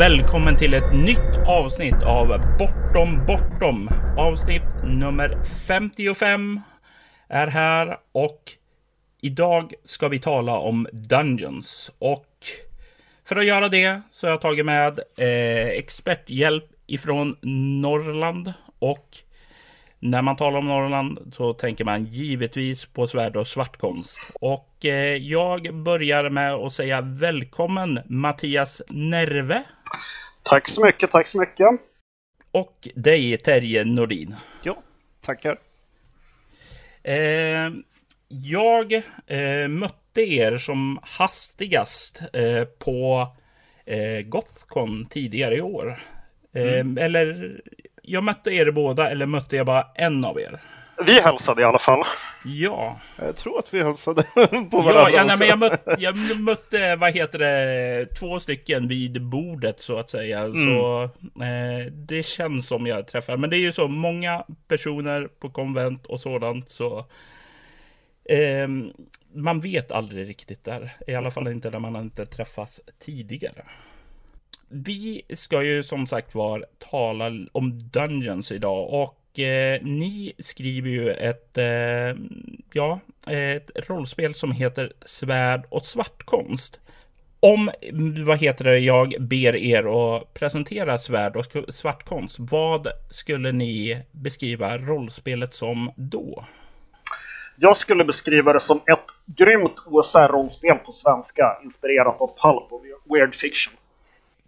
Och välkommen till ett nytt avsnitt av Bortom Bortom. Avsnitt nummer 55 är här och idag ska vi tala om Dungeons. Och för att göra det så har jag tagit med eh, experthjälp ifrån Norrland och när man talar om Norrland så tänker man givetvis på svärd och svartkonst. Och eh, jag börjar med att säga välkommen Mattias Nerve. Tack så mycket, tack så mycket. Och dig Terje Nordin. Ja, tackar. Eh, jag eh, mötte er som hastigast eh, på eh, Gothcon tidigare i år. Eh, mm. Eller jag mötte er båda eller mötte jag bara en av er? Vi hälsade i alla fall. Ja. Jag tror att vi hälsade på varandra ja, ja, nej, men jag, mötte, jag mötte, vad heter det, två stycken vid bordet så att säga. Mm. Så eh, det känns som jag träffar. Men det är ju så många personer på konvent och sådant så eh, man vet aldrig riktigt där. I alla fall inte när man inte träffats tidigare vi ska ju som sagt var tala om Dungeons idag och eh, ni skriver ju ett, eh, ja, ett rollspel som heter Svärd och svartkonst. Om, vad heter det, jag ber er att presentera svärd och svartkonst, vad skulle ni beskriva rollspelet som då? Jag skulle beskriva det som ett grymt OSR-rollspel på svenska, inspirerat av pulp och weird fiction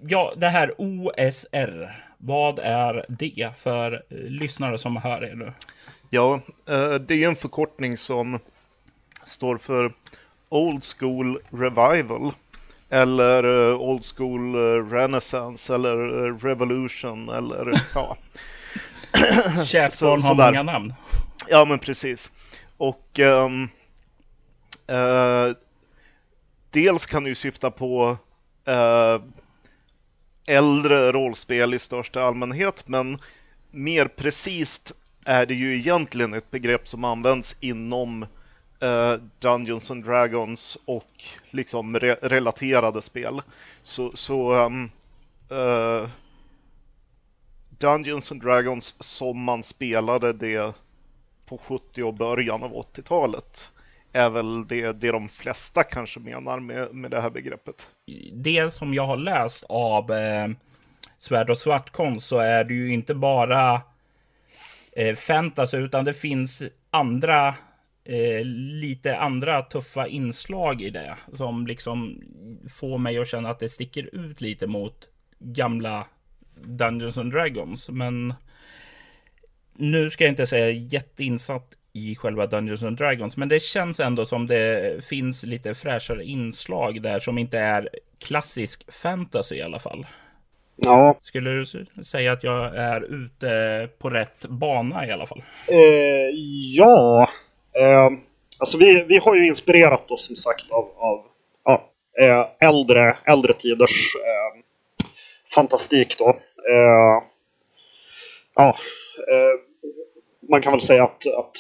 ja, det här OSR. Vad är det för eh, lyssnare som hör er nu? Ja, eh, det är en förkortning som står för Old School Revival. Eller uh, Old School Renaissance eller Revolution eller ja. Kärt barn har många namn. Ja men precis. Och um, uh, dels kan du syfta på uh, äldre rollspel i största allmänhet, men mer precis är det ju egentligen ett begrepp som används inom eh, Dungeons and Dragons och liksom re relaterade spel. Så, så um, uh, Dungeons and Dragons som man spelade det på 70 och början av 80-talet är väl det, det de flesta kanske menar med, med det här begreppet. Det som jag har läst av eh, Svärd och svartkonst så är det ju inte bara eh, fantasy utan det finns andra eh, lite andra tuffa inslag i det som liksom får mig att känna att det sticker ut lite mot gamla Dungeons and Dragons. Men nu ska jag inte säga jätteinsatt i själva Dungeons and Dragons. Men det känns ändå som det finns lite fräschare inslag där som inte är klassisk fantasy i alla fall. Ja. Skulle du säga att jag är ute på rätt bana i alla fall? Eh, ja, eh, alltså vi, vi har ju inspirerat oss som sagt av, av ja, eh, äldre, äldre tiders eh, fantastik då. Eh, ja, man kan väl säga att, att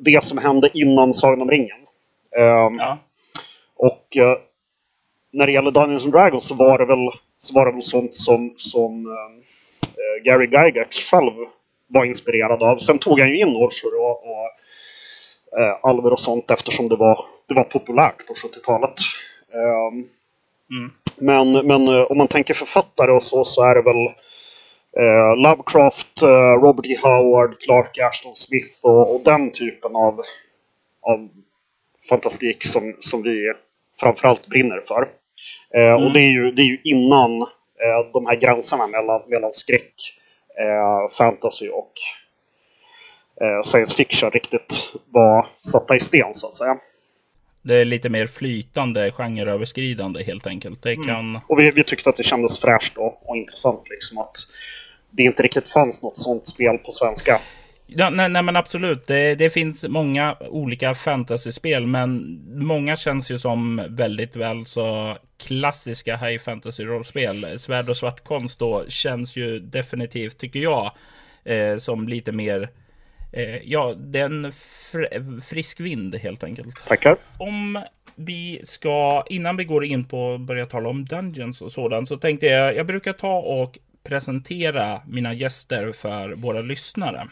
det som hände innan Sagan om ringen. Um, ja. Och uh, när det gäller Dungeons and Dragons så var det väl, så var det väl sånt som, som uh, Gary Gygax själv var inspirerad av. Sen tog han ju in Orcher och, och uh, Alver och sånt eftersom det var, det var populärt på 70-talet. Um, mm. Men, men om man tänker författare och så, så är det väl eh, Lovecraft, eh, Robert E. Howard, Clark Ashton Smith och, och, den typen av, av fantastik som, som vi framförallt brinner för. Eh, mm. Och det är ju, det är ju innan eh, de här gränserna mellan, mellan skräck, eh, fantasy och eh, science fiction riktigt var satta i sten så att säga. Det är lite mer flytande, genreöverskridande helt enkelt. Det mm. kan... Mm. Och vi, vi, tyckte att det kändes fräscht och, och intressant liksom att det inte riktigt fanns något sånt spel på svenska. Ja, nej, nej, men absolut. Det, det, finns många olika fantasyspel, men många känns ju som väldigt väl så klassiska high fantasy-rollspel. Svärd och svart konst då känns ju definitivt, tycker jag, eh, som lite mer Eh, ja, det är en fr frisk vind helt enkelt. Tackar. Om vi ska, innan vi går in på att börja tala om Dungeons och sådant, så tänkte jag, jag brukar ta och presentera mina gäster för våra lyssnare.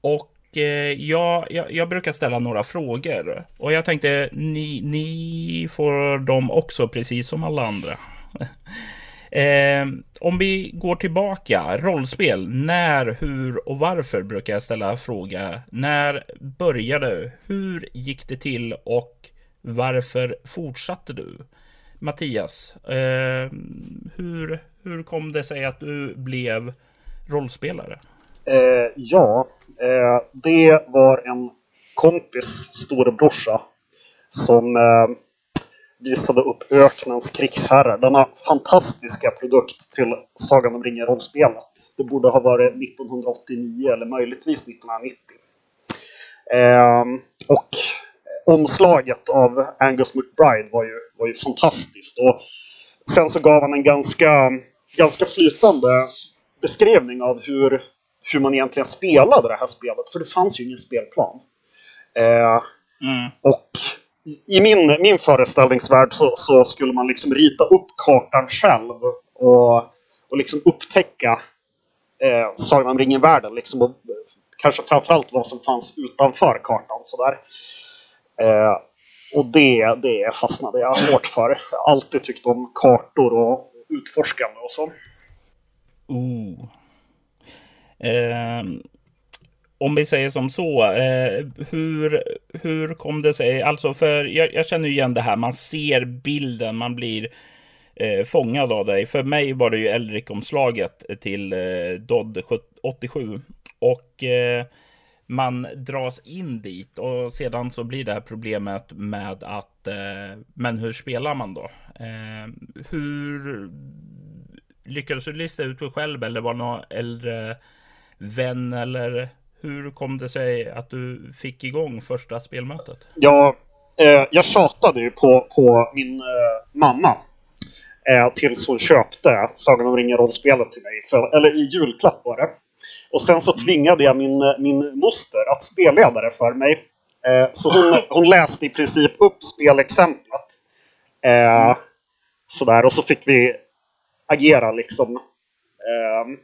Och eh, jag, jag, jag, brukar ställa några frågor. Och jag tänkte, ni, ni får dem också, precis som alla andra. Eh, om vi går tillbaka, rollspel. När, hur och varför brukar jag ställa fråga. När började? du? Hur gick det till och varför fortsatte du? Mattias, eh, hur, hur kom det sig att du blev rollspelare? Eh, ja, eh, det var en kompis storebrorsa som eh, visade upp Öknens krigsherrar. Denna fantastiska produkt till Sagan om ringen-rollspelet. Det borde ha varit 1989 eller möjligtvis 1990. Eh, och omslaget av Angus McBride var ju, var ju fantastiskt. Och sen så gav han en ganska, ganska flytande beskrivning av hur, hur man egentligen spelade det här spelet. För det fanns ju ingen spelplan. Eh, mm. Och i min, min föreställningsvärld så, så, skulle man liksom rita upp kartan själv och, och liksom upptäcka eh, Sagan om ringen-världen. Liksom, och kanske framförallt vad som fanns utanför kartan. Sådär. Eh, och det, det fastnade jag hårt för. Jag har alltid tyckt om kartor och utforskande och så. Oh. Eh, om vi säger som så, eh, hur, hur kom det sig? Alltså, för jag, jag, känner igen det här, man ser bilden, man blir eh, fångad av dig. För mig var det ju Elric-omslaget till eh, Dodd 87. Och eh, man dras in dit och sedan så blir det här problemet med att eh, men hur spelar man då? Eh, hur lyckades du lista ut det själv eller var det någon äldre vän eller hur kom det sig att du fick igång första spelmötet? Ja, eh, jag tjatade ju på, på min eh, mamma eh, tills hon köpte Sagan om ringen-rollspelet till mig. För, eller i julklapp var det. Och sen så tvingade jag min, min moster att spelleda det för mig. Eh, så hon, hon läste i princip upp spelexemplet. Eh, sådär, och så fick vi agera liksom. Eh,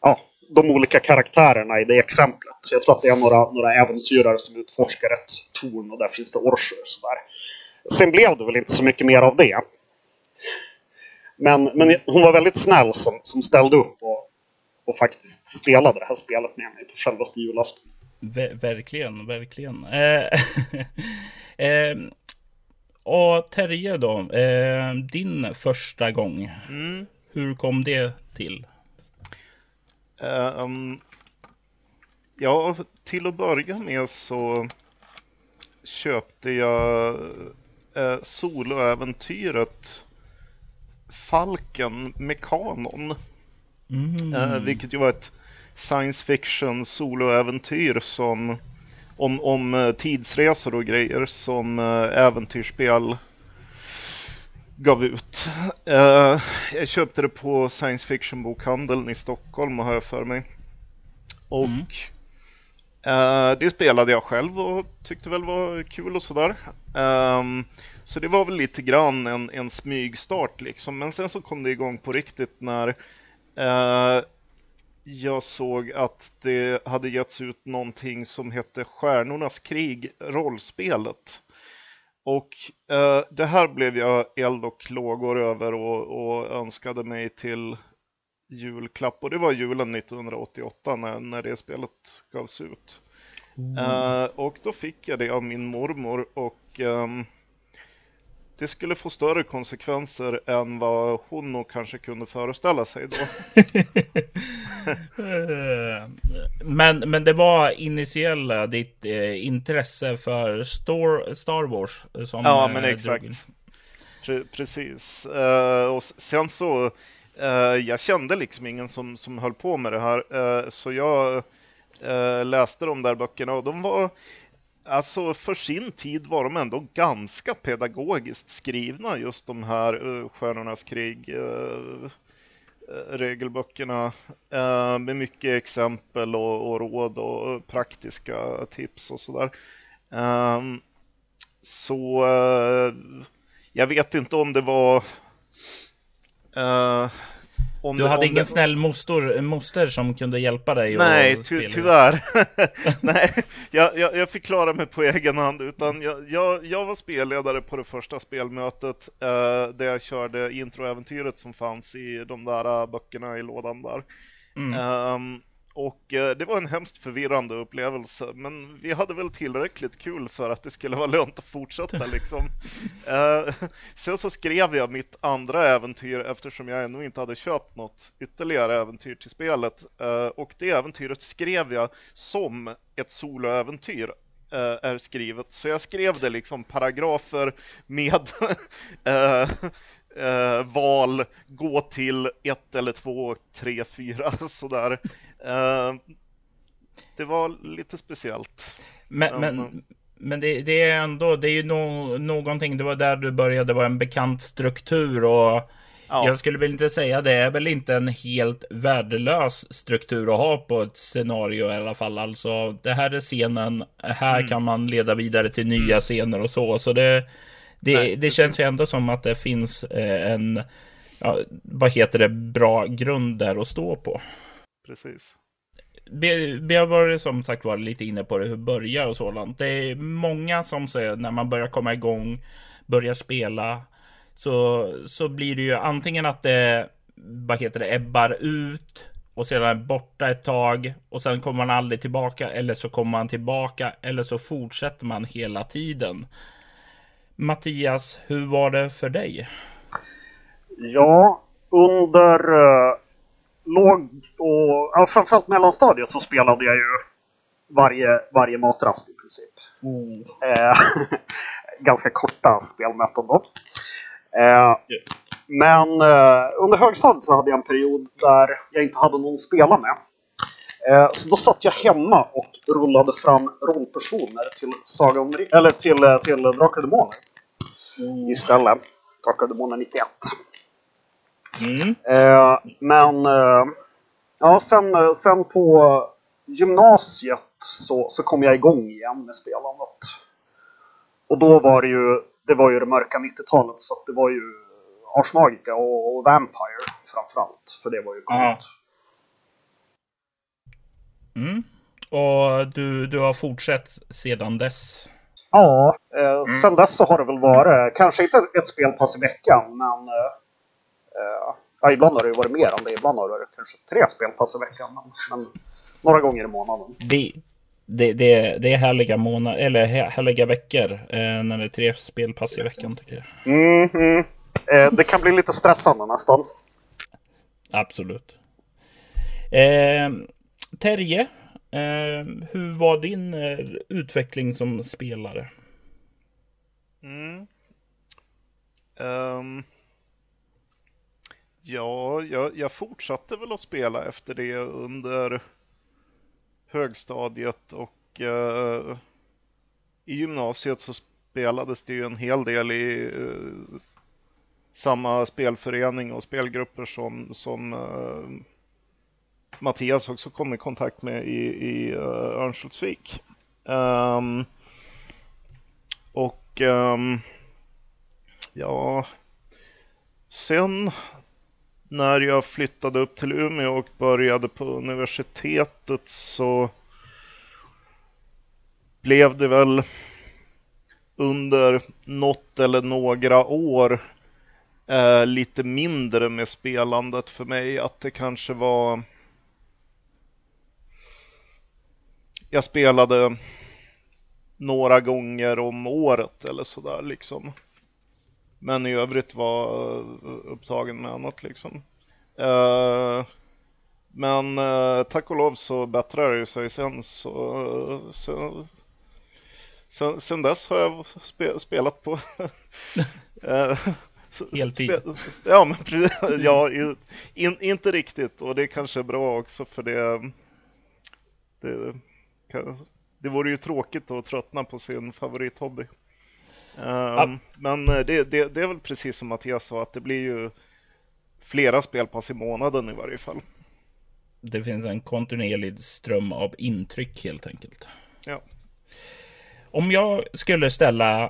ja, de olika karaktärerna i det exemplet. Så jag tror att det är några, några äventyrare som utforskar ett torn och där finns det orcher sådär. Sen blev det väl inte så mycket mer av det. Men, men hon var väldigt snäll som, som ställde upp och, och faktiskt spelade det här spelet med mig på självaste julafton. Ver verkligen, verkligen. Eh, eh, och Terje då, eh, din första gång. Mm. Hur kom det till? Um, ja, till att börja med så köpte jag uh, soloäventyret Falken Mekanon. Mm. Uh, vilket ju var ett science fiction soloäventyr som om, om uh, tidsresor och grejer som uh, äventyrsspel gav ut. Uh, jag köpte det på science fiction-bokhandeln i Stockholm har jag för mig. Och mm. uh, det spelade jag själv och tyckte väl var kul och sådär. Um, så det var väl lite grann en, en smygstart liksom. Men sen så kom det igång på riktigt när uh, jag såg att det hade getts ut någonting som hette Stjärnornas krig, rollspelet. Och eh, det här blev jag eld och lågor över och, och, önskade mig till julklapp. Och det var julen 1988 när, när det spelet gavs ut. Mm. Eh, och då fick jag det av min mormor och eh, det skulle få större konsekvenser än vad hon nog kanske kunde föreställa sig då. men, men det var initiella ditt eh, intresse för Star, Star Wars som Ja, men eh, exakt. Pre precis. Uh, och sen så, uh, jag kände liksom ingen som, som höll på med det här, uh, så jag läste de där böckerna och de var Alltså för sin tid var de ändå ganska pedagogiskt skrivna just de här uh, Stjärnornas krig uh, regelböckerna uh, med mycket exempel och, och, råd och praktiska tips och sådär. Um, så uh, jag vet inte om det var Uh, om du det, hade ingen det... snäll moster, moster som kunde hjälpa dig? Nej, ty tyvärr. Nej, jag, jag, jag, fick klara mig på egen hand. Utan jag, jag, jag var spelledare på det första spelmötet uh, där jag körde introäventyret som fanns i de där böckerna i lådan där. Mm. Um, och eh, det var en hemskt förvirrande upplevelse, men vi hade väl tillräckligt kul för att det skulle vara lönt att fortsätta liksom. eh, sen så skrev jag mitt andra äventyr eftersom jag ännu inte hade köpt något ytterligare äventyr till spelet. Eh, och det äventyret skrev jag som ett soloäventyr är skrivet. Så jag skrev det liksom paragrafer med eh, val, gå till ett eller två, tre, fyra sådär. Eh, det var lite speciellt. Men, men, men det, det, är ändå, det är ju no, någonting, det var där du började, det var en bekant struktur och ja. jag skulle väl inte säga det är väl inte en helt värdelös struktur att ha på ett scenario i alla fall. Alltså, det här är scenen, här mm. kan man leda vidare till nya mm. scener och så, så det det, Nej, det känns ju ändå som att det finns eh, en, ja, vad heter det, bra grund där att stå på. Precis. Vi har varit som sagt varit lite inne på det, hur börjar och sådant. Det är många som säger när man börjar komma igång, börjar spela, så, så blir det ju antingen att det, vad heter det, ebbar ut och sedan är borta ett tag och sen kommer man aldrig tillbaka eller så kommer man tillbaka eller så fortsätter man hela tiden. Mattias, hur var det för dig? Ja, under uh, låg och ja, framförallt mellanstadiet så spelade jag ju varje, varje matrast i princip. Mm. Eh, ganska korta spelmöten då. Eh, men eh, under högstadiet så hade jag en period där jag inte hade någon att spela med. Eh, så då satt jag hemma och rullade fram rollpersoner till, Saga om, eller till, eh, till Drakar och Demoner mm. istället. Drakar 91. Mm. Eh, men eh, ja, sen, eh, sen på gymnasiet så, så kom jag igång igen med spelandet. Och då var det ju det, var ju det mörka 90-talet så det var ju Ars Magica och, och Vampire framförallt. För det var ju coolt. Mm. Och du, du har fortsatt sedan dess? Ja, eh, mm. sen dess så har det väl varit, kanske inte ett spelpass i veckan, men eh, eh, ja, ibland har det ju varit mer än det. Ibland har det varit kanske tre spelpass i veckan, men, men några gånger i månaden. Det, det, det, det är härliga månader, eller härliga veckor eh, när det är tre spelpass i veckan tycker jag. Mm, mm. Eh, det kan bli lite stressande nästan. Absolut. Eh, Terje, Eh, hur var din eh, utveckling som spelare? Mm. Um. Ja, jag, jag, fortsatte väl att spela efter det under högstadiet och uh, i gymnasiet så spelades det ju en hel del i uh, samma spelförening och spelgrupper som, som uh, Mattias också kom i kontakt med i, i uh, Örnsköldsvik. Um, och um, ja, sen när jag flyttade upp till Umeå och började på universitetet så blev det väl under något eller några år eh, lite mindre med spelandet för mig. Att det kanske var jag spelade några gånger om året eller sådär liksom. Men i övrigt var upptagen med annat liksom. Uh, men uh, tack och lov så bättrar det sig sen så, så sen, sen dess har jag spe, spelat på uh, Heltid? ja, men ja in, inte riktigt och det är kanske bra också för det, det det vore ju tråkigt att tröttna på sin favorithobby. Um. Men eh, det, det, det, är väl precis som Mattias sa att det blir ju flera spelpass i månaden i varje fall. Det finns en kontinuerlig ström av intryck helt enkelt. Ja. Om jag skulle ställa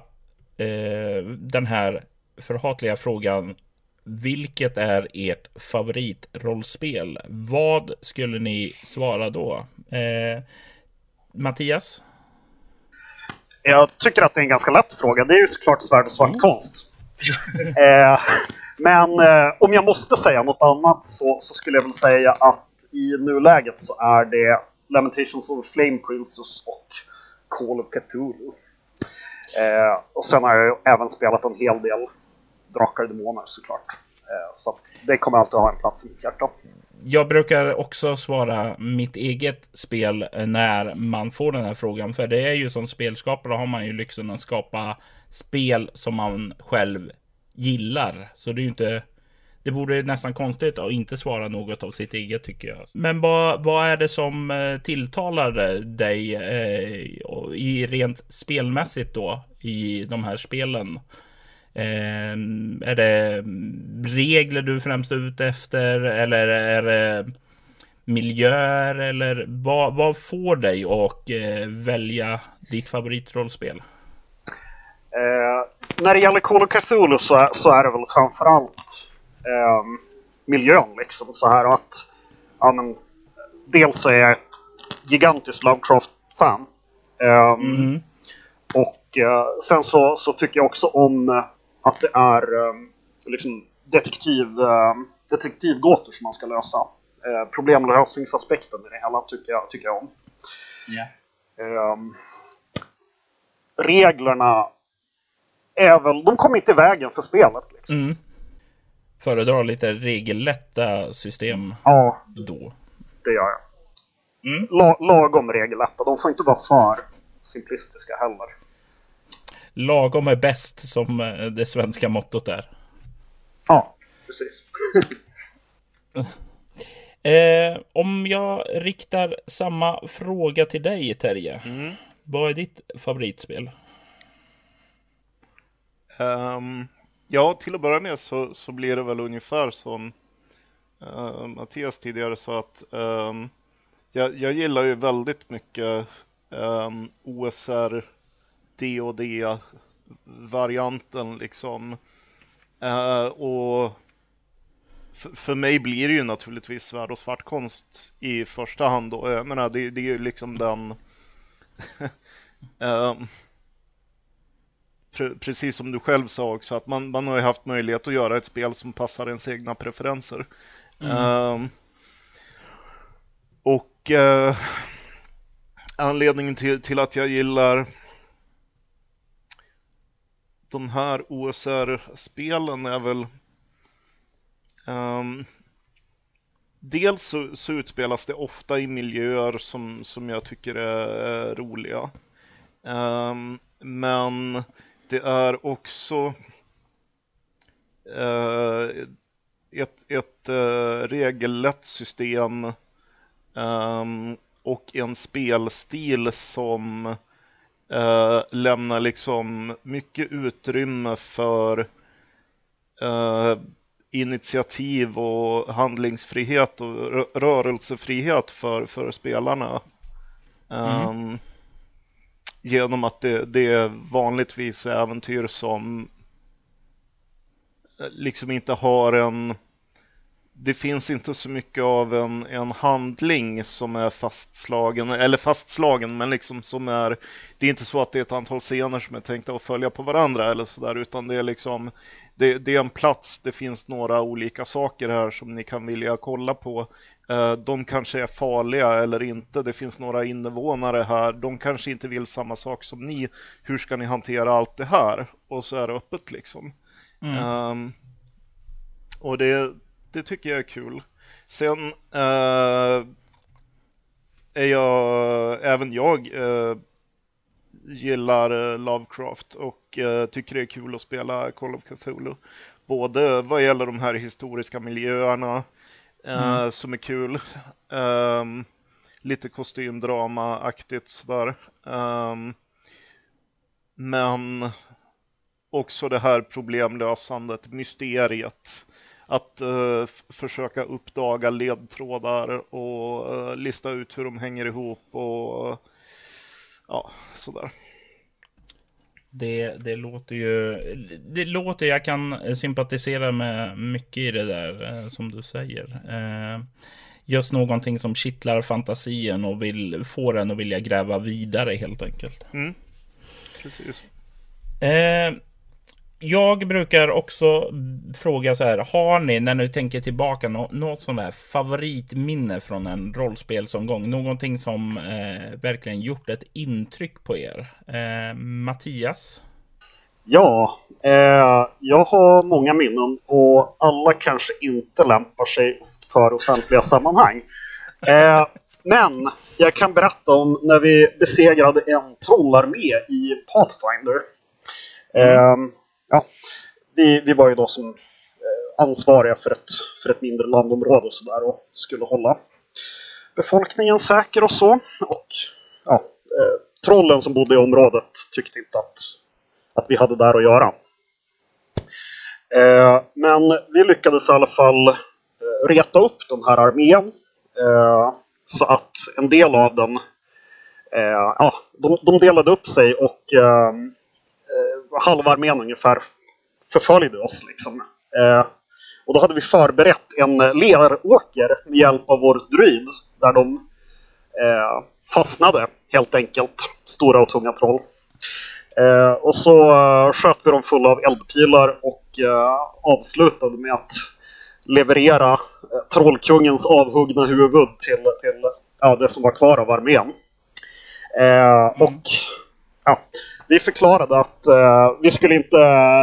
eh, den här förhatliga frågan. Vilket är ert favoritrollspel? Vad skulle ni svara då? Eh, Mattias? Jag tycker att det är en ganska lätt fråga. Det är ju såklart svärd och svart konst. eh, men eh, om jag måste säga något annat så, så, skulle jag väl säga att i nuläget så är det Lamentations of Flame Princess och Call of Cthulhu. Eh, och sen har jag även spelat en hel del Drakar och Demoner såklart. Eh, så det kommer alltid ha en plats i mitt hjärta. Jag brukar också svara mitt eget spel eh, när man får den här frågan. För det är ju som spelskapare har man ju lyxen att skapa spel som man själv gillar. Så det är ju inte det vore nästan konstigt att inte svara något av sitt eget tycker jag. Men vad, vad är det som eh, tilltalar dig eh, i rent spelmässigt då i de här spelen? Eh, är det regler du främst är ute efter eller är det miljöer eller vad, vad får dig att eh, välja ditt favoritrollspel? Eh, när det gäller Call of Cthulhu så, så är det väl framförallt eh, miljön liksom. Så här att, ja men, dels är jag ett gigantiskt Lovecraft-fan. Eh, mm. Och eh, sen så, så tycker jag också om eh, att det är ehm, liksom detektiv, ehm, detektivgåtor som man ska lösa. Eh, problemlösningsaspekten i det hela tycker jag, tycker jag om. Yeah. Reglerna är väl, de kommer inte i vägen för spelet. Liksom. Mm föredrar lite regellätta system ja, då. det gör jag. Mm. La lagom regellätta. De får inte vara för simplistiska heller. Lagom är bäst som eh, det svenska mottot är. Ja, precis. eh, om jag riktar samma fråga till dig Terje. Mm. Vad är ditt favoritspel? Um, Ja, till att börja med så, så blir det väl ungefär som uh, Mattias tidigare sa att um, jag, jag, gillar ju väldigt mycket um, OSR DOD-varianten liksom. Uh, och för mig blir det ju naturligtvis svärd och svartkonst i första hand då. Jag menar, det, det är ju liksom den um, precis som du själv sa också, att man, man har ju haft möjlighet att göra ett spel som passar ens egna preferenser. Mm. Uh, och uh, anledningen till, till att jag gillar de här OSR-spelen är väl um, Dels så, så, utspelas det ofta i miljöer som, som jag tycker är, är roliga. Um, men det är också uh, ett, ett eh, uh, regellätt system um, och en spelstil som uh, lämnar liksom mycket utrymme för uh, initiativ och handlingsfrihet och rörelsefrihet för, för spelarna. Um, mm genom att det, det är vanligtvis äventyr som eh, liksom inte har en det finns inte så mycket av en, en handling som är fastslagen, eller fastslagen, men liksom som är, det är inte så att det är ett antal scener som är tänkta att följa på varandra eller sådär, utan det är liksom, det, det, är en plats, det finns några olika saker här som ni kan vilja kolla på. Eh, de kanske är farliga eller inte, det finns några invånare här, de kanske inte vill samma sak som ni, hur ska ni hantera allt det här? Och så är det öppet liksom. Mm. Um, och det det tycker jag är kul. Sen uh, är jag, även jag uh, gillar Lovecraft och uh, tycker det är kul att spela Call of Cthulhu. Både vad gäller de här historiska miljöerna mm. som är kul. Um, lite kostymdrama-aktigt sådär. Um, men också det här problemlösandet, mysteriet att uh, försöka uppdaga ledtrådar och uh, lista ut hur de hänger ihop och uh, ja, sådär. Det, det låter ju, det låter, jag kan sympatisera med mycket i det där som du säger. Just någonting som kittlar fantasien och vill få den att vilja gräva vidare helt enkelt. Mm. Precis. Jag brukar också fråga så här. Har ni när ni tänker tillbaka något sånt här favoritminne från en rollspelsomgång? Någonting som eh, verkligen gjort ett intryck på er? Eh, Mattias? Ja, eh, jag har många minnen och alla kanske inte lämpar sig för offentliga sammanhang. Eh, men jag kan berätta om när vi besegrade en trollarmé i Pathfinder. Mm ja, vi, vi var ju då som eh, ansvariga för ett, för ett mindre landområde och sådär och skulle hålla befolkningen säker och så. Och ja, eh, trollen som bodde i området tyckte inte att, att vi hade där att göra. Eh, men vi lyckades i alla fall eh, reta upp den här armén. Eh, så att en del av den, eh, ja, de, de, delade upp sig och eh, halva armén ungefär förföljde oss. Liksom. Eh, och då hade vi förberett en eh, leråker med hjälp av vår druid där de eh, fastnade helt enkelt, stora och tunga troll. Eh, och så eh, sköt vi dem fulla av eldpilar och eh, avslutade med att leverera eh, Trollkungens avhuggna huvud till, till ja, det som var kvar av armén. Eh, och ja, vi förklarade att eh, vi skulle inte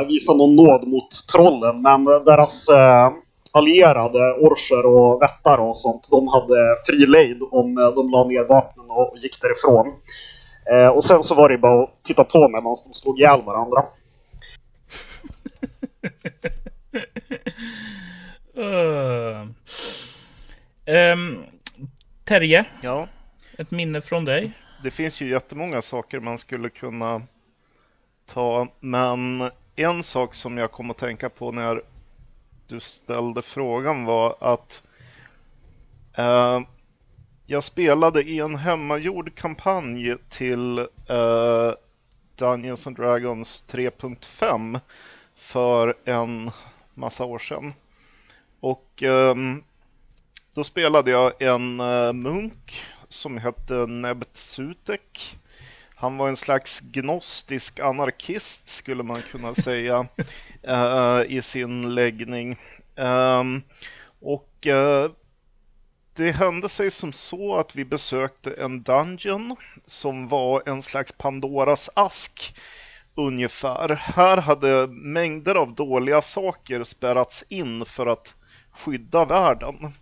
visa någon nåd mot trollen, men deras eh, allierade, orcher och vättar och sånt, de hade fri lejd om eh, de la ner vapnen och gick därifrån. Eh, och sen så var det bara att titta på medan de slog ihjäl varandra. Uh. Um, Terje, ja. ett minne från dig? Det finns ju jättemånga saker man skulle kunna ta, men en sak som jag kom att tänka på när du ställde frågan var att eh, jag spelade i en hemmagjord kampanj till eh, Dungeons and Dragons 3.5 för en massa år sedan. Och eh, då spelade jag en eh, munk som hette Nebt Sutek. Han var en slags gnostisk anarkist skulle man kunna säga uh, i sin läggning. Um, och uh, det hände sig som så att vi besökte en dungeon som var en slags Pandoras ask ungefär. Här hade mängder av dåliga saker spärrats in för att skydda världen.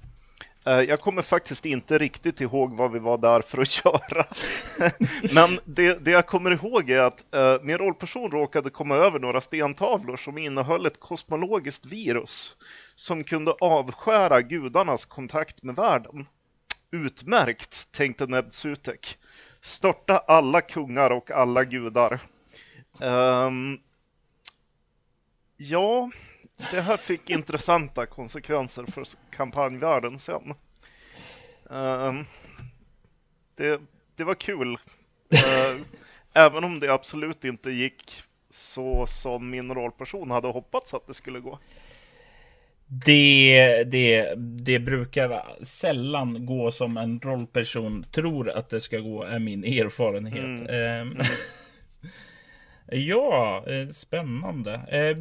Eh, jag kommer faktiskt inte riktigt ihåg vad vi var där för att göra. Men det, det, jag kommer ihåg är att uh, min rollperson råkade komma över några stentavlor som innehöll ett kosmologiskt virus som kunde avskära gudarnas kontakt med världen. Utmärkt, tänkte Neb Sutek. Störta alla kungar och alla gudar. Um, ja, det här fick intressanta konsekvenser för kampanjvärlden sen. Uh, det, det var kul. Uh, även om det absolut inte gick så som min rollperson hade hoppats att det skulle gå. Det, det, det brukar sällan gå som en rollperson tror att det ska gå, är min erfarenhet. Mm. Um, Ja, eh, spännande. Eh,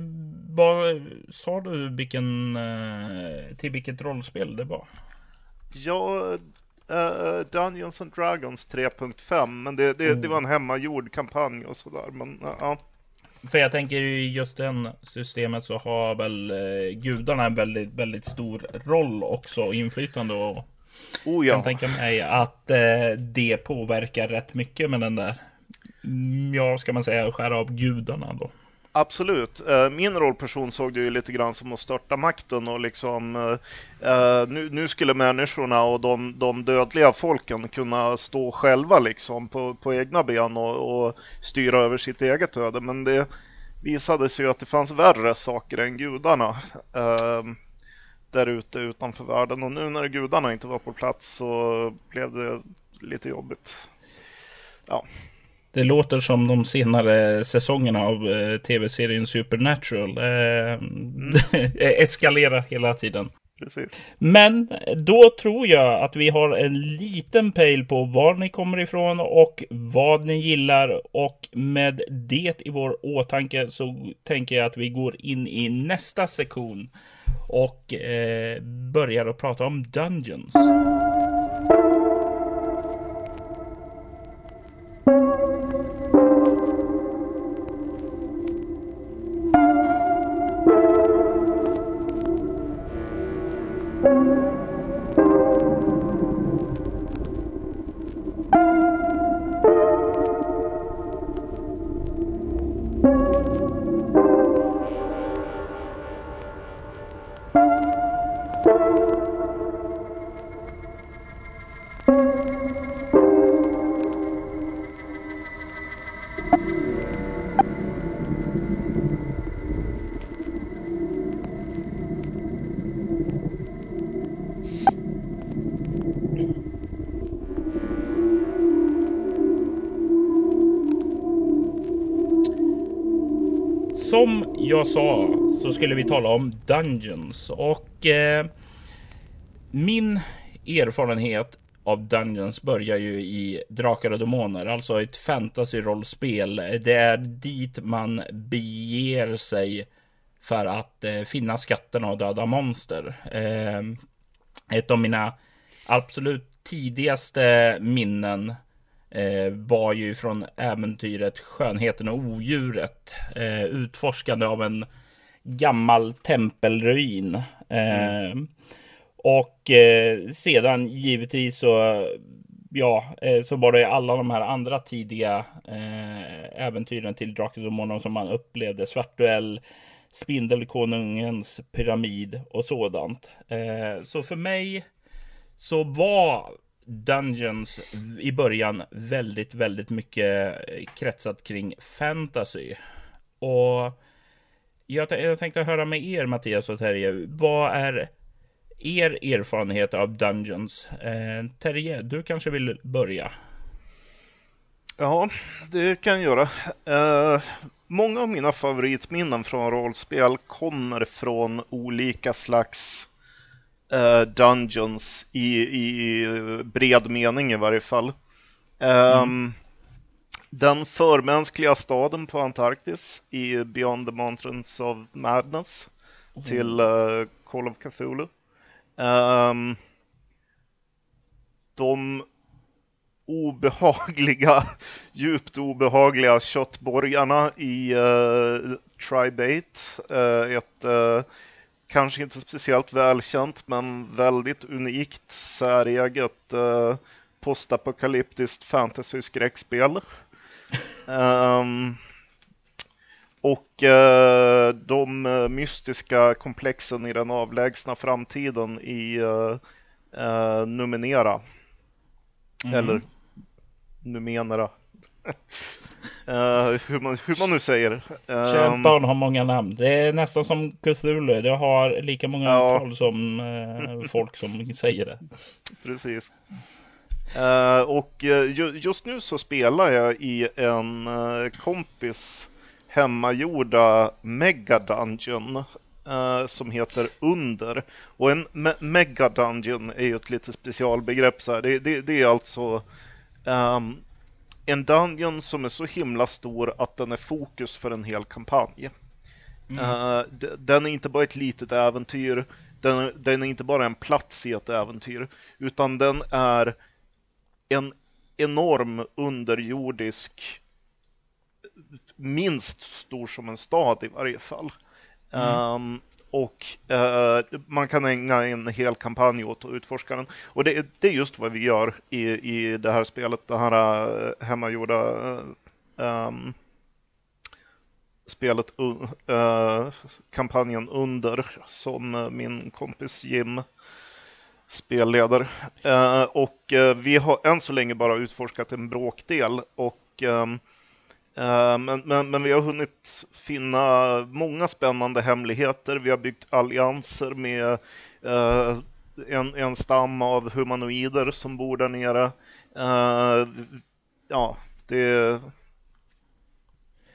vad, sa du vilken, eh, till vilket rollspel det var? Ja, uh, Dungeons and Dragons 3.5, men det, det, mm. det, var en hemmagjord kampanj och sådär. Men ja. För jag tänker i just den systemet så har väl eh, gudarna en väldigt, väldigt stor roll också, inflytande och oh, ja. kan tänka mig att eh, det påverkar rätt mycket med den där ja, ska man säga, skära av gudarna då? Absolut. Eh, min rollperson såg det ju lite grann som att störta makten och liksom eh, eh, nu, nu, skulle människorna och de, de, dödliga folken kunna stå själva liksom på, på egna ben och, och, styra över sitt eget öde. Men det visade sig ju att det fanns värre saker än gudarna. Där ute utanför världen och nu när gudarna inte var på plats så blev det lite jobbigt. Ja. Det låter som de senare säsongerna av eh, tv-serien Supernatural. Eh, mm. eskalerar hela tiden. Precis. Men då tror jag att vi har en liten pejl på var ni kommer ifrån och vad ni gillar. Och med det i vår åtanke så tänker jag att vi går in i nästa sektion och eh, börjar att prata om Dungeons. Jag sa så skulle vi tala om Dungeons och eh, min erfarenhet av Dungeons börjar ju i Drakar och Demoner, alltså ett fantasy-rollspel. Det är dit man beger sig för att eh, finna skatterna och döda monster. Eh, ett av mina absolut tidigaste minnen eh, var ju från äventyret Skönheten och odjuret. Eh, utforskande av en gammal tempelruin. Eh, mm. Och eh, sedan givetvis så ja, eh, så var det alla de här andra tidiga eh, äventyren till Drakar som man upplevde. Svartduell, Spindelkonungens pyramid och sådant. Eh, så för mig så var Dungeons i början väldigt, väldigt mycket eh, kretsat kring fantasy. Och jag, jag tänkte höra med er Mattias och Terje. Vad är er erfarenhet av Dungeons? Eh, Terje, du kanske vill börja? Ja, det kan jag göra. Eh, många av mina favoritminnen från rollspel kommer från olika slags Dungeons i, i bred mening i varje fall. Um, mm. Den förmänskliga staden på Antarktis i Beyond the Mountains of Madness mm. till uh, Call of Cthulhu. Um, de obehagliga, djupt obehagliga köttborgarna i uh, Tribate, uh, ett uh, kanske inte speciellt välkänt men väldigt unikt säreget eh, postapokalyptiskt fantasy-skräckspel. um, och eh, de mystiska komplexen i den avlägsna framtiden i eh, eh Numenera. Mm. Eller Numenera. Uh, hur, man, hur man nu säger. Um, Kärt barn har många namn. Det är nästan som Cthulhu. Det har lika många ja. tal som uh, folk som säger det. Precis. Uh, och just nu så spelar jag i en kompis hemmagjorda Mega Dungeon som heter Under. Och en me Mega Dungeon är ju ett lite specialbegrepp så här. Det, det, det är alltså um, en dungeon som är så himla stor att den är fokus för en hel kampanj. Mm. Uh, den är inte bara ett litet äventyr, den, den, är inte bara en plats i ett äventyr, utan den är en enorm underjordisk, minst stor som en stad i varje fall. Mm. Um, och eh, man kan ägna en hel kampanj åt att utforska den. Och det, det är just vad vi gör i, i det här spelet, det här uh, hemmagjorda uh, um, spelet, uh, kampanjen under, som min kompis Jim spelleder. och vi har än så länge bara utforskat en bråkdel och um, men, men, men, vi har hunnit finna många spännande hemligheter. Vi har byggt allianser med eh, en, en stam av humanoider som bor där nere. Eh, ja, det,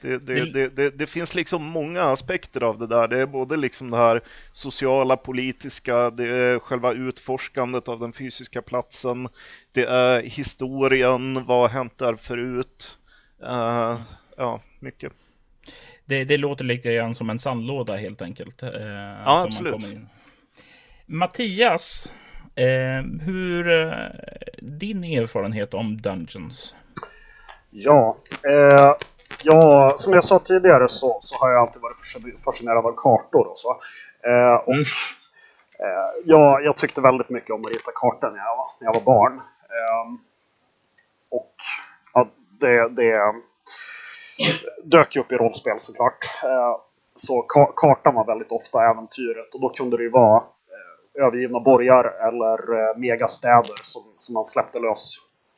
det, det, det, det, det finns liksom många aspekter av det där. Det är både liksom det här sociala, politiska, det är själva utforskandet av den fysiska platsen, det är historien, vad har hänt där förut? Uh, ja, mycket. Det, det låter lite grann som en sandlåda helt enkelt. Eh, ja, absolut. Mattias, eh, hur eh, din erfarenhet om Dungeons? Ja, eh, ja, som jag sa tidigare så, så har jag alltid varit fascinerad av kartor och så. Eh, och, mm. eh, ja, jag tyckte väldigt mycket om att rita kartor när jag var, när jag var barn. Eh, och det, det dök ju upp i rollspel såklart. Eh, så ka kartan var väldigt ofta äventyret och då kunde det ju vara eh, övergivna borgar eller eh, megastäder som, som man släppte lös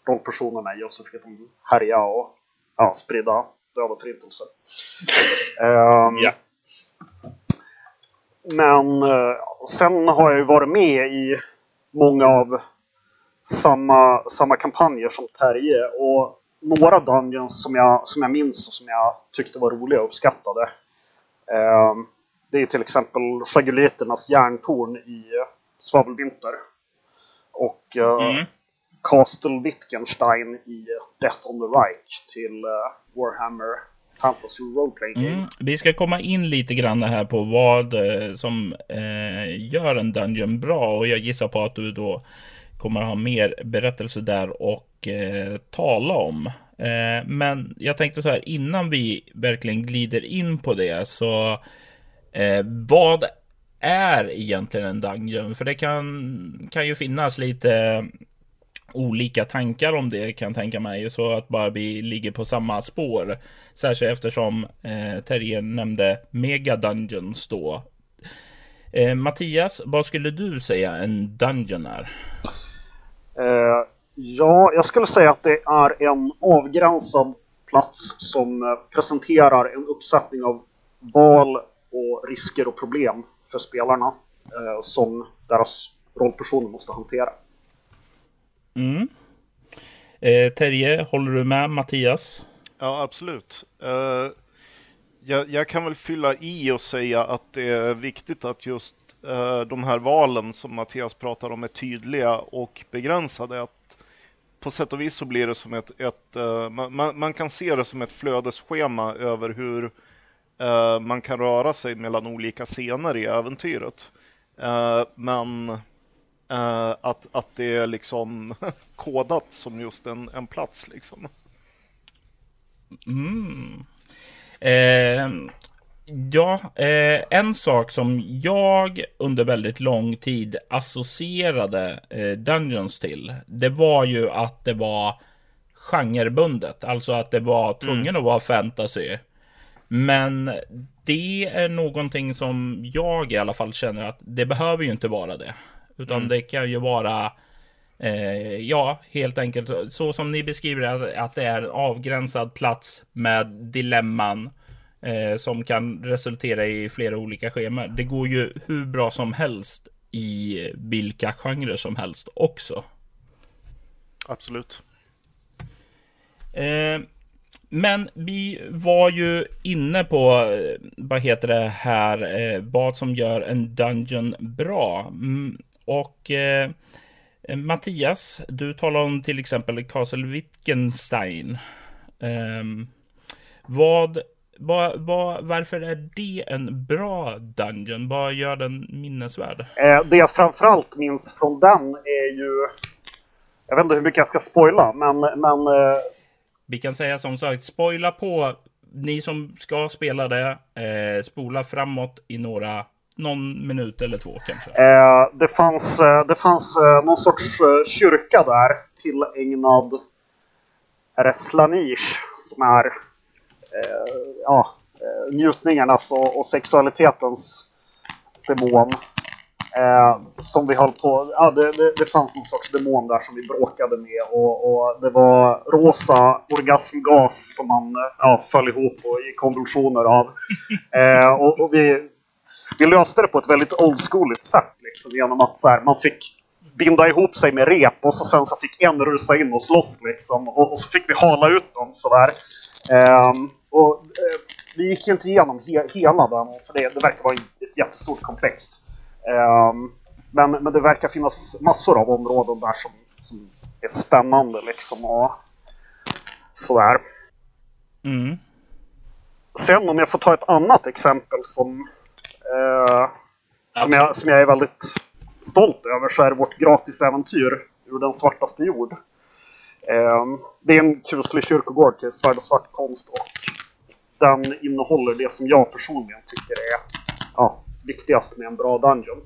rollpersonerna i och så fick de härja och ja, sprida död och förintelse. Um, yeah. Men sen har jag ju varit med i många av samma, samma kampanjer som Terje och några Dungeons som jag, som jag minns och som jag tyckte var roliga och uppskattade. Um, det är till exempel Chaguliternas järntorn i Svavelvinter. Och uh, mm. Castle Wittgenstein i Death on the Reich till uh, Warhammer Fantasy Role Playing Game. Mm. Vi ska komma in lite grann här på vad uh, som gör en Dungeon bra och jag gissar på att du då kommer ha mer berättelser där och eh, tala om. Eh, men jag tänkte så här innan vi verkligen glider in på det så eh, vad är egentligen en dungeon? För det kan, kan ju finnas lite olika tankar om det kan tänka mig. Så att bara vi ligger på samma spår. Särskilt eftersom eh, Terje nämnde Mega Dungeons då. Eh, Mattias, vad skulle du säga en Dungeon är? Eh, ja, jag skulle säga att det är en avgränsad plats som eh, presenterar en uppsättning av val och risker och problem för spelarna eh, som deras rollpersoner måste hantera. Mm. Eh, Terje, håller du med Mattias? Ja, absolut. Eh, jag, jag, kan väl fylla i och säga att det är viktigt att just Eh, de här valen som Mattias pratar om är tydliga och begränsade. Att på sätt och vis så blir det som ett, ett eh, man, man, kan se det som ett flödesschema över hur eh, man kan röra sig mellan olika scener i äventyret. Men att, att det är liksom kodat som just en, en plats liksom. Mm. Eh, ja, eh, en sak som jag under väldigt lång tid associerade eh, Dungeons till. Det var ju att det var genrebundet, alltså att det var tvungen mm. att vara fantasy. Men det är någonting som jag i alla fall känner att det behöver ju inte vara det. Utan mm. det kan ju vara eh, Ja, helt enkelt så som ni beskriver det, att det är en avgränsad plats med dilemman eh, som kan resultera i flera olika scheman. Det går ju hur bra som helst i vilka genrer som helst också. Absolut. Eh, men vi var ju inne på, eh, vad heter det här, eh, vad som gör en Dungeon bra. Mm, och eh, Mattias, du talar om till exempel Castle Wittgenstein. Eh, vad, vad, vad, varför är det en bra Dungeon? Vad gör den minnesvärd? Eh, det jag framförallt minns från den är ju... Jag vet inte hur mycket jag ska spoila, men... men eh... Vi kan säga som sagt, spoila på. Ni som ska spela det, eh, spola framåt i några någon minut eller två kanske? Eh, det fanns, eh, det fanns eh, någon sorts eh, kyrka där tillägnad Reslanish som är ja, eh, njutningarnas och, och sexualitetens demon. Eh, som vi höll på, ja det, det, det, fanns någon sorts demon där som vi bråkade med och, och det var rosa orgasmgas som man ja, föll ihop och i konvulsioner av. Eh, och, och vi, vi löste det på ett väldigt old schooligt sätt. Liksom, genom att så här, man fick binda ihop sig med rep och så sen så fick en rusa in och slåss liksom. Och, och så fick vi hala ut dem sådär. Um, och uh, vi gick ju inte igenom he hela den, för det, det verkar vara ett jättestort komplex. Um, men, men det verkar finnas massor av områden där som, som är spännande liksom och sådär. Mm. Sen om jag får ta ett annat exempel som, eh, som, jag, som jag är väldigt stolt över så är det vårt gratisäventyr ur den svartaste jord. Eh, det är en kuslig kyrkogård till svärd och svart konst och den innehåller det som jag personligen tycker är ja, viktigast med en bra dungeon.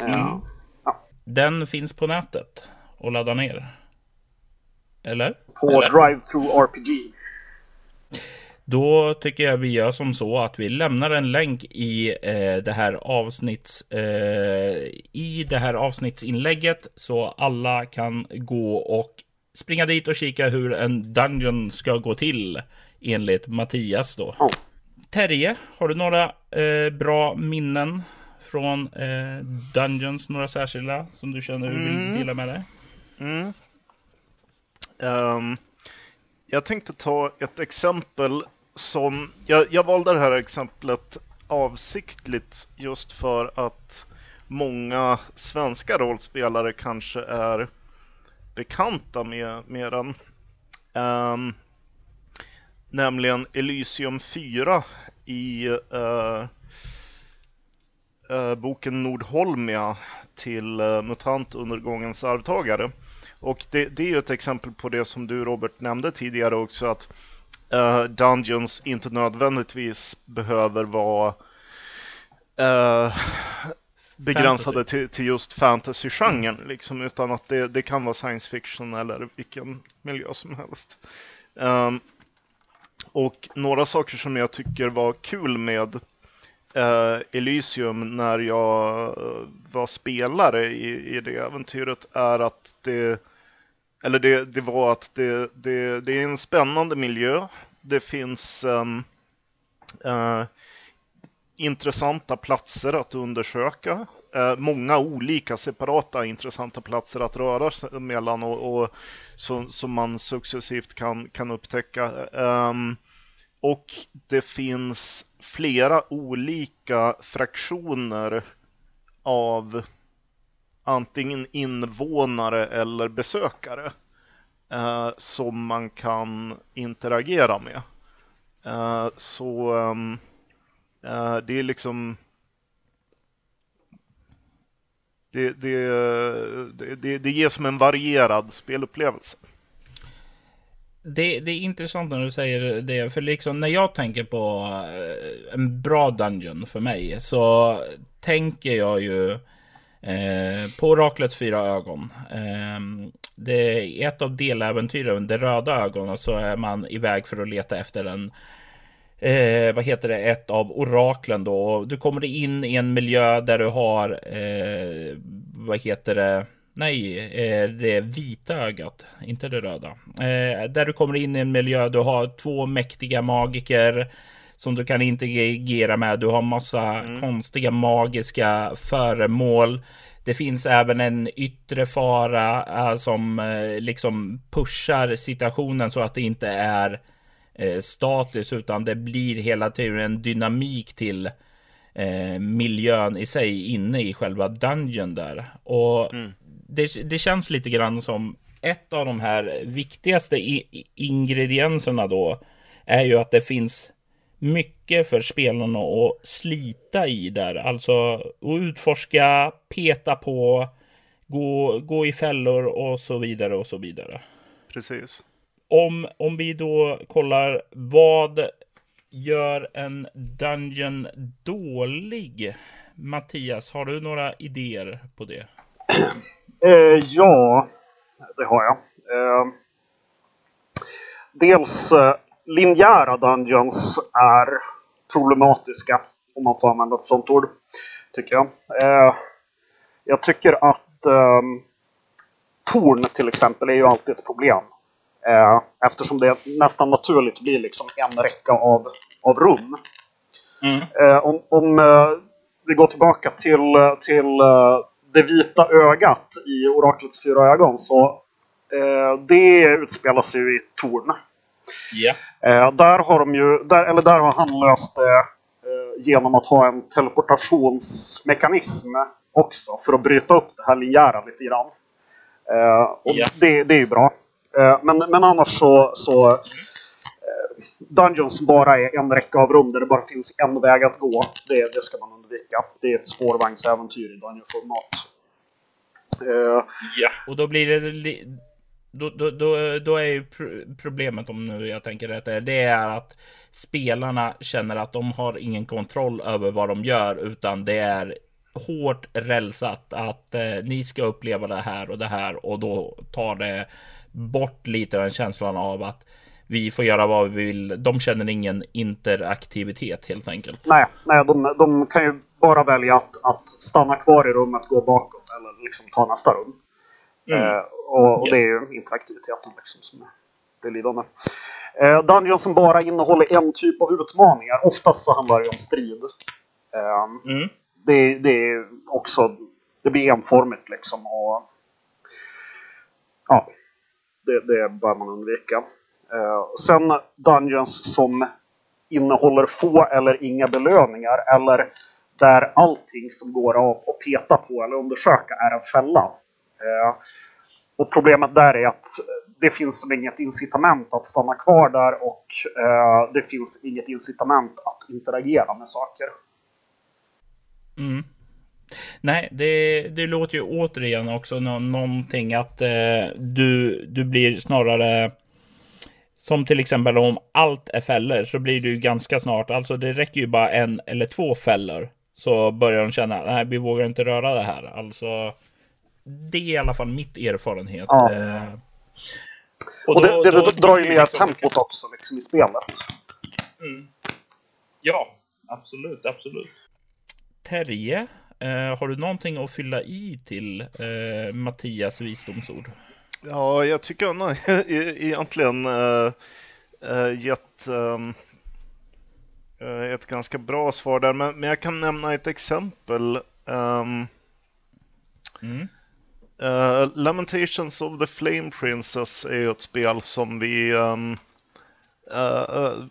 Mm. ja. Den finns på nätet och ladda ner? Eller? På? Drive-Through RPG. Då tycker jag vi gör som så att vi lämnar en länk i eh, det här avsnitts eh, i det här avsnittsinlägget så alla kan gå och springa dit och kika hur en dungeon ska gå till enligt Mattias då. Oh. Terje, har du några eh, bra minnen från eh, Dungeons? Några särskilda som du känner du vill mm. dela med dig? Mm. Um, jag tänkte ta ett exempel som... Jag, jag valde det här exemplet avsiktligt just för att många svenska rollspelare kanske är bekanta med, med den. Um, nämligen Elysium 4 i uh, uh, boken Nordholmia till eh, uh, Mutantundergångens arvtagare. Och det, det, är ju ett exempel på det som du Robert nämnde tidigare också att uh, Dungeons inte nödvändigtvis behöver vara uh, begränsade till, till, just fantasy-genren mm. liksom, utan att det, det, kan vara science fiction eller vilken miljö som helst. Um, och några saker som jag tycker var kul med uh, Elysium när jag var spelare i, i det äventyret är att det eller det, det var att det, det, det, är en spännande miljö. Det finns um, uh, intressanta platser att undersöka. Uh, många olika separata intressanta platser att röra sig mellan och, och som, som man successivt kan, kan upptäcka. Um, och det finns flera olika fraktioner av antingen invånare eller besökare eh, som man kan interagera med. Eh, så ehm, eh, det är liksom det, det, det, det ger som en varierad spelupplevelse. Det, det, är intressant när du säger det, för liksom när jag tänker på eh, en bra Dungeon för mig så tänker jag ju Eh, på Oraklets fyra ögon. Eh, det är ett av deläventyren, det röda ögonet, så är man iväg för att leta efter en eh, vad heter det, ett av oraklen då. Du kommer in i en miljö där du har, eh, vad heter det, nej, eh, det vita ögat, inte det röda. Eh, där du kommer in i en miljö, du har två mäktiga magiker som du kan interagera med. Du har massa mm. konstiga magiska föremål. Det finns även en yttre fara äh, som äh, liksom pushar situationen så att det inte är äh, statiskt utan det blir hela tiden en dynamik till miljön i sig inne i själva dungeon där. Och mm. det, det, känns lite grann som ett av de här viktigaste ingredienserna då är ju att det finns mycket för spelarna att slita i där. Alltså att utforska, peta på, gå, gå i fällor och så vidare och så vidare. Precis. Om, om vi då kollar vad gör en Dungeon dålig? Mattias, har du några idéer på det? Eh, ja, det har jag. Eh, dels eh, linjära dungeons är problematiska, om man får använda ett sånt ord, tycker jag. Eh, jag tycker att eh, torn till exempel är ju alltid ett problem. Eh, eftersom det nästan naturligt blir liksom en räcka av, av rum. Mm. Eh, om, om eh, vi går tillbaka till, till eh, det vita ögat i Oraklets fyra ögon så eh, det utspelar sig ju i Torn. Yeah. där har de ju, där, eller där har han löst det genom att ha en teleportationsmekanism också för att bryta upp det här linjära lite grann. och yeah. det, det är ju bra. men, men annars så, så Dungeons bara är en räcka av rum där det bara finns en väg att gå. Det, det ska man undvika. Det är ett spårvagnsäventyr i Dungeon-format. Uh, ja, och då blir det... Då, då, då, då är ju problemet, om nu jag tänker rätt, det är att spelarna känner att de har ingen kontroll över vad de gör, utan det är hårt rälsat att eh, ni ska uppleva det här och det här och då tar det bort lite av den känslan av att vi får göra vad vi vill. De känner ingen interaktivitet helt enkelt. Nej, nej de, de kan ju bara välja att, att stanna kvar i rummet, gå bakåt eller liksom ta nästa rum. Mm. Eh, och, och yes. det är ju interaktiviteten liksom som är det lidande. Eh, Dungeon som bara innehåller en typ av utmaningar. Oftast så handlar det om strid. Eh, mm. det, det är också det blir enformigt liksom. Och, ja, det, det bör man undvika. Eh, sen Dungeons som innehåller få eller inga belöningar eller där allting som går att peta på eller undersöka är en fälla. Eh, och problemet där är att det finns inget incitament att stanna kvar där och eh, det finns inget incitament att interagera med saker. Mm. Nej, det, det låter ju återigen också nå någonting att eh, du, du blir snarare som till exempel om allt är fällor så blir du ganska snart, alltså det räcker ju bara en eller två fällor. Så börjar de känna, nej vi vågar inte röra det här. Alltså, det är i alla fall mitt erfarenhet. Ja. Eh, och, och då, det, det, det drar ju ner liksom tempot också liksom, i spelet. Mm. Ja, absolut, absolut. Terje, eh, har du någonting att fylla i till eh, Mattias visdomsord? Ja, jag tycker han har egentligen äh, äh, gett ähm, ett ganska bra svar där, men, men jag kan nämna ett exempel. Um, mm uh, Lamentations of the Flame Princess är ju ett spel som vi um, uh,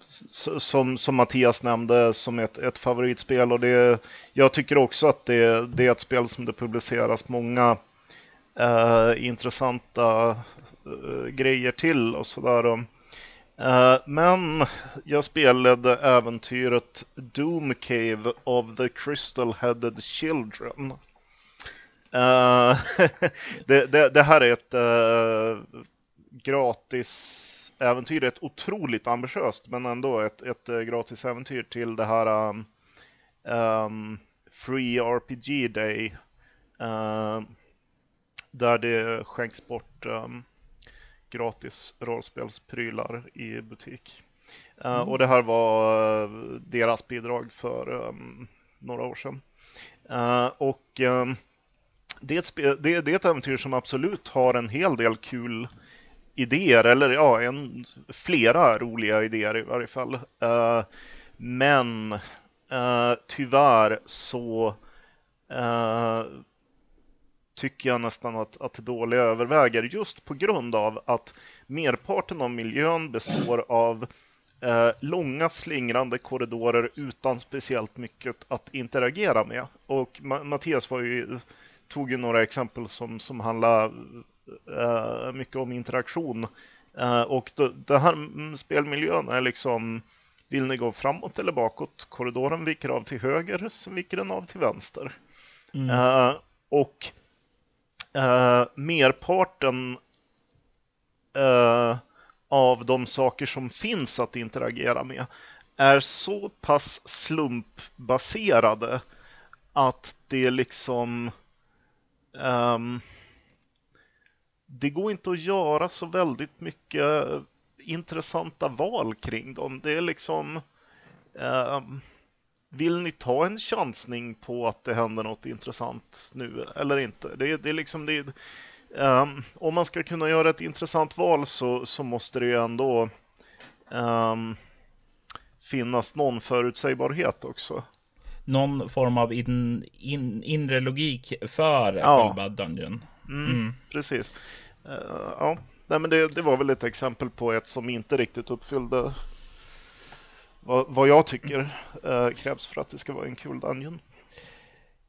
som, som Mattias nämnde som ett, ett favoritspel och det, jag tycker också att det, det är ett spel som det publiceras många uh, intressanta uh, grejer till och sådär. Uh, men jag spelade äventyret Doom Cave of the Crystal Headed Children. det, det, det, här är ett gratis äventyr, ett otroligt ambitiöst men ändå ett, ett gratis äventyr till det här um, um, Free RPG Day. Uh, där det skänks bort um, gratis rollspelsprylar i butik. Uh, mm. Och det här var uh, deras bidrag för um, några år sedan. Uh, och um, det, är ett det, det, är ett äventyr som absolut har en hel del kul idéer, eller ja, en, flera roliga idéer i varje fall. Eh, men eh, tyvärr så eh, tycker jag nästan att, att det dåliga överväger just på grund av att merparten av miljön består av eh, långa slingrande korridorer utan speciellt mycket att interagera med. Och Ma Mattias var ju, tog ju några exempel som, som handlar eh, mycket om interaktion. Eh, och den här spelmiljön är liksom vill ni gå framåt eller bakåt? Korridoren viker av till höger, sen viker den av till vänster. Mm. Uh, och uh, merparten uh, av de saker som finns att interagera med är så pass slumpbaserade att det liksom um, det går inte att göra så väldigt mycket intressanta val kring dem. Det är liksom um, vill ni ta en chansning på att det händer något intressant nu eller inte? Det, det är liksom det, um, om man ska kunna göra ett intressant val så, så måste det ju ändå um, finnas någon förutsägbarhet också. Någon form av in, in, inre logik för ja. själva Dungeon. Mm, mm. Precis. Uh, ja, Nej, men det, det, var väl ett exempel på ett som inte riktigt uppfyllde vad, vad jag tycker uh, krävs för att det ska vara en kul Dungeon.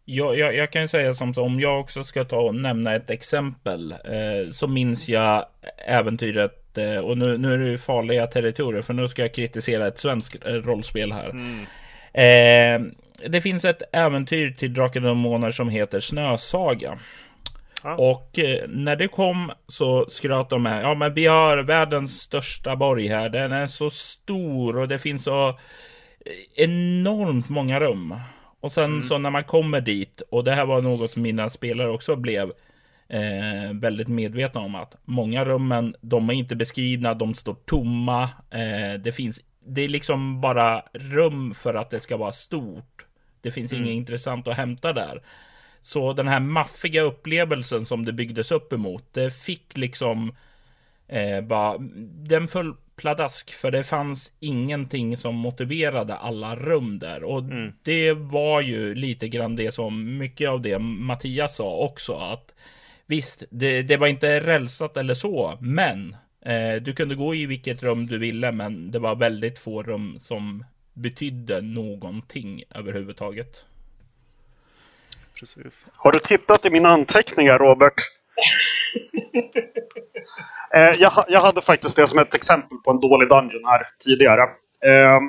Jag, jag, jag, kan ju säga som så, om jag också ska ta och nämna ett exempel eh, så minns jag äventyret eh, och nu, nu är det ju farliga territorier för nu ska jag kritisera ett svenskt eh, rollspel här. Mm. Eh, det finns ett äventyr till Drakar och Demoner som heter Snösaga. Ah. Och eh, när det kom så skröt de med, ja men vi har världens största borg här. Den är så stor och det finns så eh, enormt många rum. Och sen mm. så när man kommer dit, och det här var något mina spelare också blev eh, väldigt medvetna om att många rummen, de är inte beskrivna, de står tomma. Eh, det finns, det är liksom bara rum för att det ska vara stort. Det finns mm. inget intressant att hämta där. Så den här maffiga upplevelsen som det byggdes upp emot, det fick liksom eh, bara, den föll pladask för det fanns ingenting som motiverade alla rum där. Och mm. det var ju lite grann det som mycket av det Mattias sa också. Att visst, det, det var inte rälsat eller så, men eh, du kunde gå i vilket rum du ville, men det var väldigt få rum som betydde någonting överhuvudtaget. Precis. Har du tittat i mina anteckningar, Robert? eh, jag, jag, hade faktiskt det som ett exempel på en dålig dungeon här tidigare. Eh,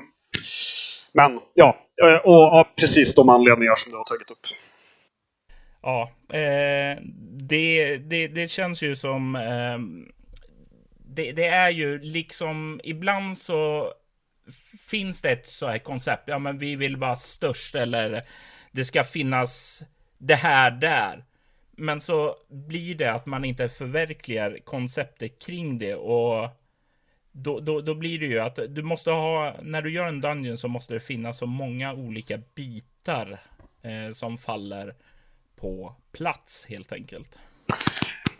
men ja, eh, och av precis de anledningar som du har tagit upp. Ja, eh, det, det, det känns ju som... Eh, det, det, är ju liksom, ibland så finns det ett så här koncept. Ja, men vi vill vara störst eller det ska finnas det här där. Men så blir det att man inte förverkligar konceptet kring det och då, då, då blir det ju att du måste ha, när du gör en dungeon så måste det finnas så många olika bitar eh, som faller på plats helt enkelt.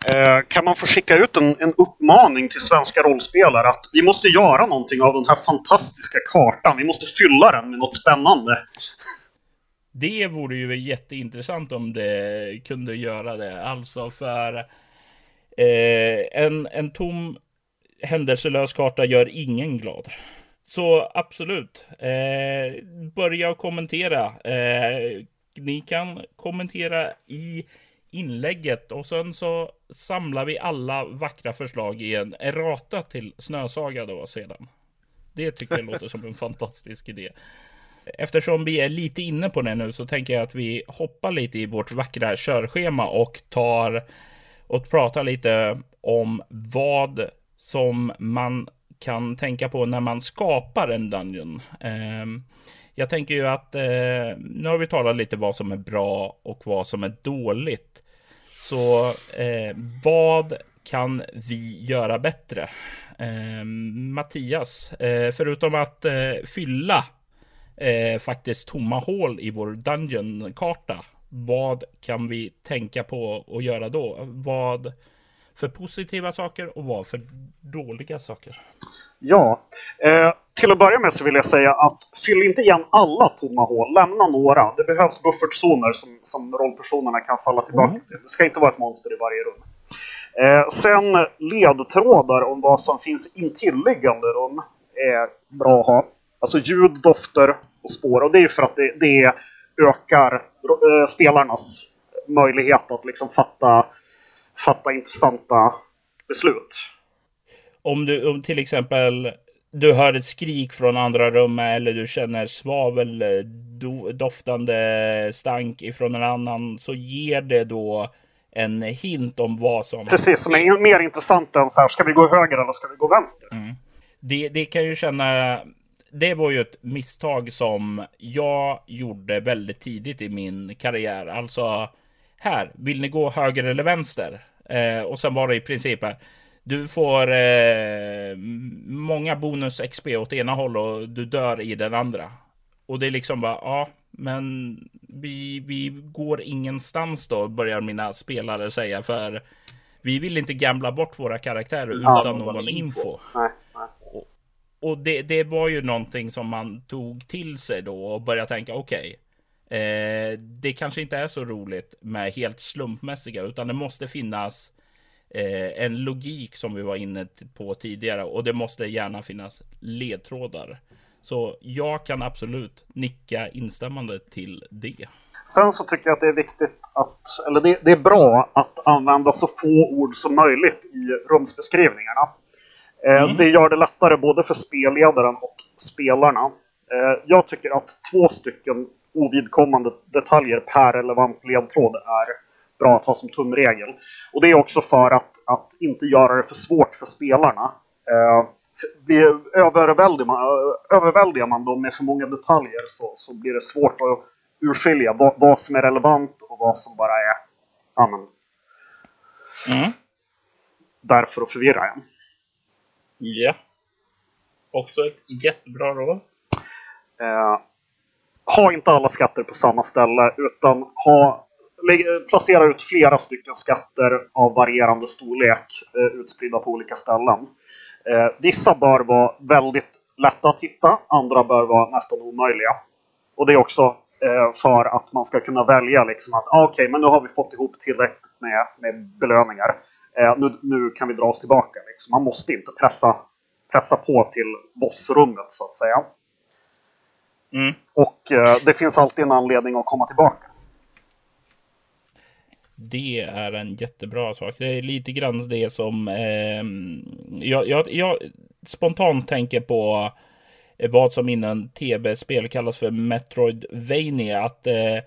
Eh, kan man få skicka ut en, en, uppmaning till svenska rollspelare att vi måste göra någonting av den här fantastiska kartan. Vi måste fylla den med något spännande. Det vore ju jätteintressant om det kunde göra det. Alltså för eh, en, en tom händelselös karta gör ingen glad. Så absolut, eh, börja kommentera. Eh, ni kan kommentera i inlägget och sen så samlar vi alla vackra förslag i en errata till Snösaga då sedan. Det tycker jag låter som en fantastisk idé. Eftersom vi är lite inne på det nu så tänker jag att vi hoppar lite i vårt vackra körschema och tar och pratar lite om vad som man kan tänka på när man skapar en dungeon. Ehm, jag tänker ju att eh, nu har vi talat lite vad som är bra och vad som är dåligt. Så eh, vad kan vi göra bättre? Eh, Mattias, eh, förutom att eh, fylla eh, faktiskt tomma hål i vår dungeon-karta. Vad kan vi tänka på att göra då? Vad för positiva saker och vad för dåliga saker? Ja, eh, till att börja med så vill jag säga att fyll inte igen alla tomma hål, lämna några. Det behövs buffertzoner som, som rollpersonerna kan falla tillbaka mm. till. Det ska inte vara ett monster i varje rum. Eh, sen ledtrådar om vad som finns intilliggande rum är bra att ha. Alltså ljud, dofter och spår. Och det är för att det, det ökar äh, spelarnas möjlighet att liksom fatta, fatta intressanta beslut. Om du om till exempel du hör ett skrik från andra rummet eller du känner svavel doftande stank ifrån en annan så ger det då en hint om vad som... Precis, som är mer intressant än så här, ska vi gå höger eller ska vi gå vänster? Mm. Det, det kan ju känna det var ju ett misstag som jag gjorde väldigt tidigt i min karriär. Alltså här, vill ni gå höger eller vänster? Eh, och sen var det i princip här. Du får eh, många bonus XP åt ena håll och du dör i den andra. Och det är liksom bara, ja, men vi, vi går ingenstans då, börjar mina spelare säga. För vi vill inte gambla bort våra karaktärer utan ja, någon info. Nej, nej. och det, det var ju någonting som man tog till sig då och började tänka okej. Okay, eh, det kanske inte är så roligt med helt slumpmässiga utan det måste finnas eh, en logik som vi var inne på tidigare och det måste gärna finnas ledtrådar. Så jag kan absolut nicka instämmande till det. Sen så tycker jag att det är viktigt att, eller det, det är bra att använda så få ord som möjligt i rumsbeskrivningarna. Eh, mm. Det gör det lättare både för spelledaren och spelarna. Eh, jag tycker att två stycken ovidkommande detaljer per relevant ledtråd är bra att ha som tumregel. Och det är också för att, att inte göra det för svårt för spelarna. Eh, överväldigar, man, överväldigar man dem med för många detaljer så, så blir det svårt att urskilja vad, vad som är relevant och vad som bara är ja, men, mm. därför att förvirra en. Ja. Också ett jättebra råd. Eh, ha inte alla skatter på samma ställe utan ha, placera ut flera stycken skatter av varierande storlek eh, utspridda på olika ställen. Eh, vissa bör vara väldigt lätta att hitta, andra bör vara nästan omöjliga. Och det är också eh, för att man ska kunna välja liksom att ah, okej, okay, men nu har vi fått ihop tillräckligt med, med belöningar. Eh, nu, nu kan vi dra oss tillbaka. Liksom. Man måste inte pressa, pressa på till bossrummet så att säga. Mm. Och eh, det finns alltid en anledning att komma tillbaka. Det är en jättebra sak. Det är lite grann det som eh, jag, jag, jag spontant tänker på eh, vad som innan tv-spel kallas för Metroidvania. Att eh,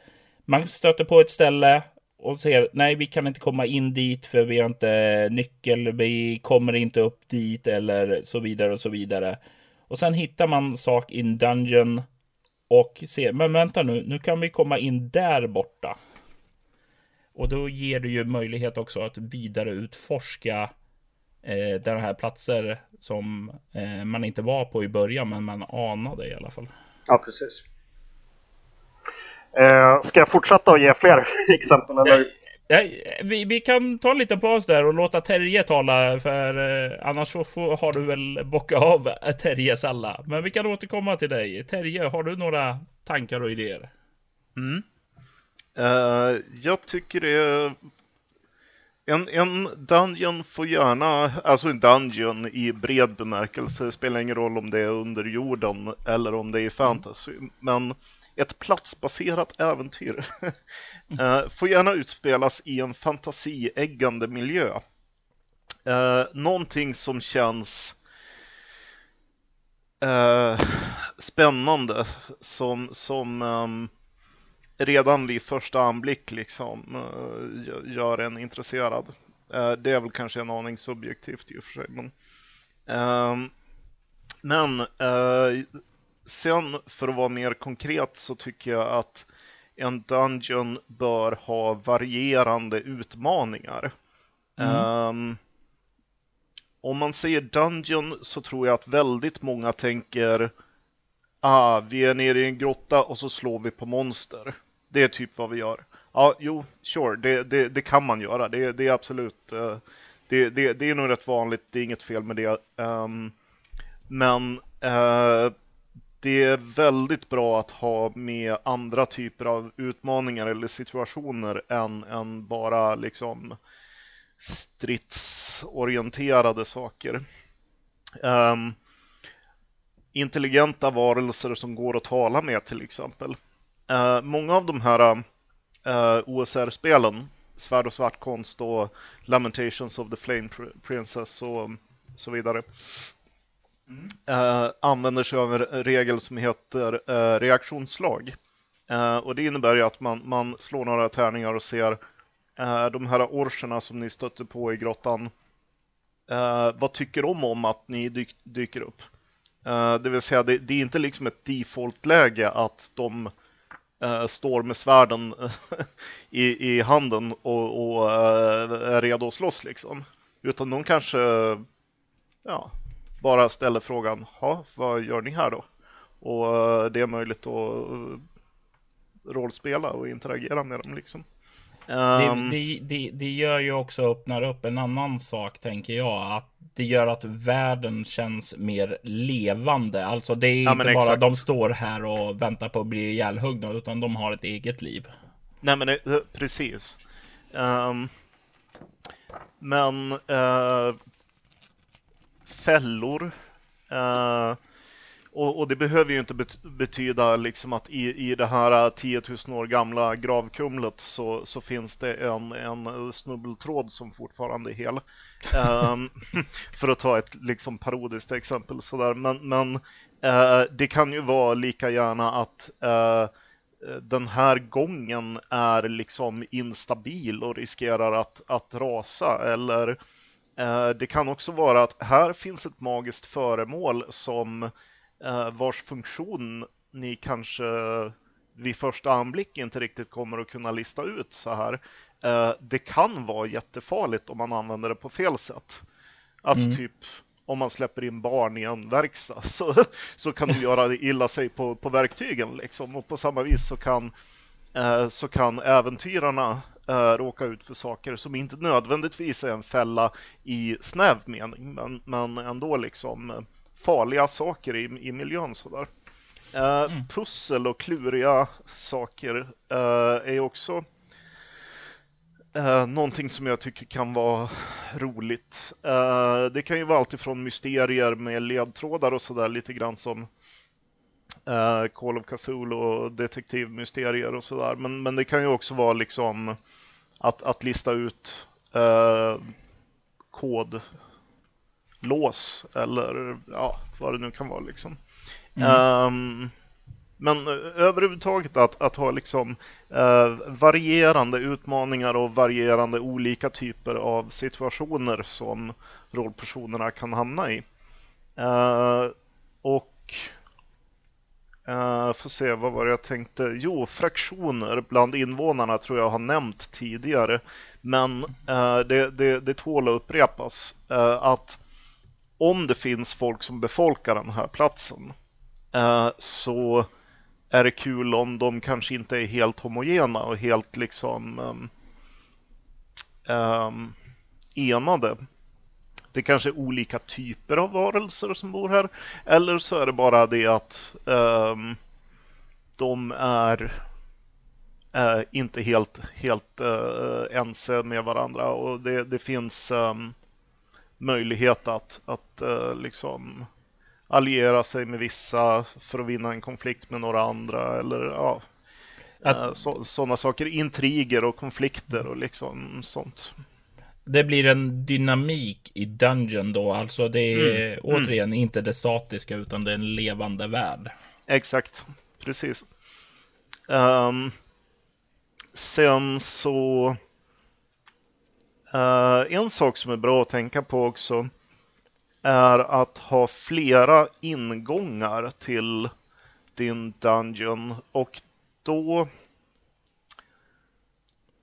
man stöter på ett ställe och ser nej, vi kan inte komma in dit för vi har inte nyckel, vi kommer inte upp dit eller så vidare och så vidare. Och sen hittar man sak in Dungeon och ser, men vänta nu, nu kan vi komma in där borta. Och då ger det ju möjlighet också att vidare utforska eh, den här platser som eh, man inte var på i början, men man anade i alla fall. Ja, precis. Eh, ska jag fortsätta och ge fler exempel? Eller? Ja, vi, vi, kan ta en liten paus där och låta Terje tala, för eh, annars så får, har du väl bockat av Terjes alla. Men vi kan återkomma till dig. Terje, har du några tankar och idéer? Mm. Uh, jag tycker det är en, en dungeon får gärna, alltså en dungeon i bred bemärkelse, spelar ingen roll om det är under jorden eller om det är fantasy, men ett platsbaserat äventyr uh, får gärna utspelas i en fantasieggande miljö. Uh, någonting som känns uh, spännande, som, som um, redan vid första anblick liksom uh, gör en intresserad. Uh, det är väl kanske en aning subjektivt i och för sig. Men, uh, men uh, sen för att vara mer konkret så tycker jag att en dungeon bör ha varierande utmaningar. Mm. Um, om man säger dungeon så tror jag att väldigt många tänker Ah, vi är nere i en grotta och så slår vi på monster. Det är typ vad vi gör. Ja, jo, sure, det, det, det kan man göra. Det, det är absolut, uh, det, det, det, är nog rätt vanligt, det är inget fel med det. Um, men uh, det är väldigt bra att ha med andra typer av utmaningar eller situationer än, än bara liksom stridsorienterade saker. Um, intelligenta varelser som går att tala med till exempel. Uh, många av de här uh, eh, OSR-spelen, Svärd och svartkonst och Lamentations of the Flame Princess och så vidare, mm. uh, använder sig av en regel som heter reaktionsslag. och det innebär ju att man, man slår några tärningar och ser de här orcherna som ni stötte på i grottan. vad tycker de om att ni dyk, dyker upp? Det vill säga, det, det, är inte liksom ett default-läge att de uh, står med svärden i, i handen och, och eh, är redo att slåss liksom. Utan de kanske ja, bara ställer frågan, ja, vad gör ni här då? Och eh, det är möjligt att rollspela och interagera med dem liksom. Ehm, Det, det, det, det gör ju också öppnar upp en annan sak, tänker jag. Att det gör att världen känns mer levande. Alltså det är Ja, inte bara exakt. de står här och väntar på att bli ihjälhuggna, utan de har ett eget liv. Nej men eh, precis. Ehm, men eh, fällor. eh, och, och det behöver ju inte bet- betyda liksom att i, i det här 10 000 år gamla gravkumlet så, så finns det en, en snubbeltråd som fortfarande är hel. Ehm, för att ta ett liksom parodiskt exempel sådär. Men, men eh, det kan ju vara lika gärna att eh, den här gången är liksom instabil och riskerar att, att rasa. Eller eh, det kan också vara att här finns ett magiskt föremål som vars funktion ni kanske vid första anblick inte riktigt kommer att kunna lista ut så här. Eh, det kan vara jättefarligt om man använder det på fel sätt. Alltså Mm. typ om man släpper in barn i en verkstad så, så kan de göra illa sig på, på verktygen liksom. Och på samma vis så kan, eh, så kan äventyrarna eh, råka ut för saker som inte nödvändigtvis är en fälla i snäv mening, men, men ändå liksom eh, farliga saker i, i miljön sådär. Eh, Pussel och kluriga saker eh, är också Eh, någonting som jag tycker kan vara roligt. Det kan ju vara allt ifrån mysterier med ledtrådar och sådär lite grann som Call of Cthulhu och detektivmysterier och sådär. Men, men det kan ju också vara liksom att, att lista ut eh, kodlås eller ja, vad det nu kan vara liksom. Ehm, men eh, överhuvudtaget att, att ha liksom eh, varierande utmaningar och varierande olika typer av situationer som rollpersonerna kan hamna i. Eh, och uh, får se, vad var det jag tänkte? Jo, fraktioner bland invånarna tror jag har nämnt tidigare. Men eh, det, det, det tål att upprepas eh, att om det finns folk som befolkar den här platsen eh, så är det kul om de kanske inte är helt homogena och helt liksom um, um, enade. Det kanske är olika typer av varelser som bor här. Eller så är det bara det att um, de är uh, inte helt, helt uh, ense med varandra och det, det finns um, möjlighet att, att uh, liksom alliera sig med vissa för att vinna en konflikt med några andra eller ja, så, sådana saker. Intriger och konflikter och liksom sånt. Det blir en dynamik i Dungeon då, alltså det är Mm, återigen inte det statiska utan det är en levande värld. Exakt, precis. Ehm, sen så Eh, en sak som är bra att tänka på också är att ha flera ingångar till din Dungeon och då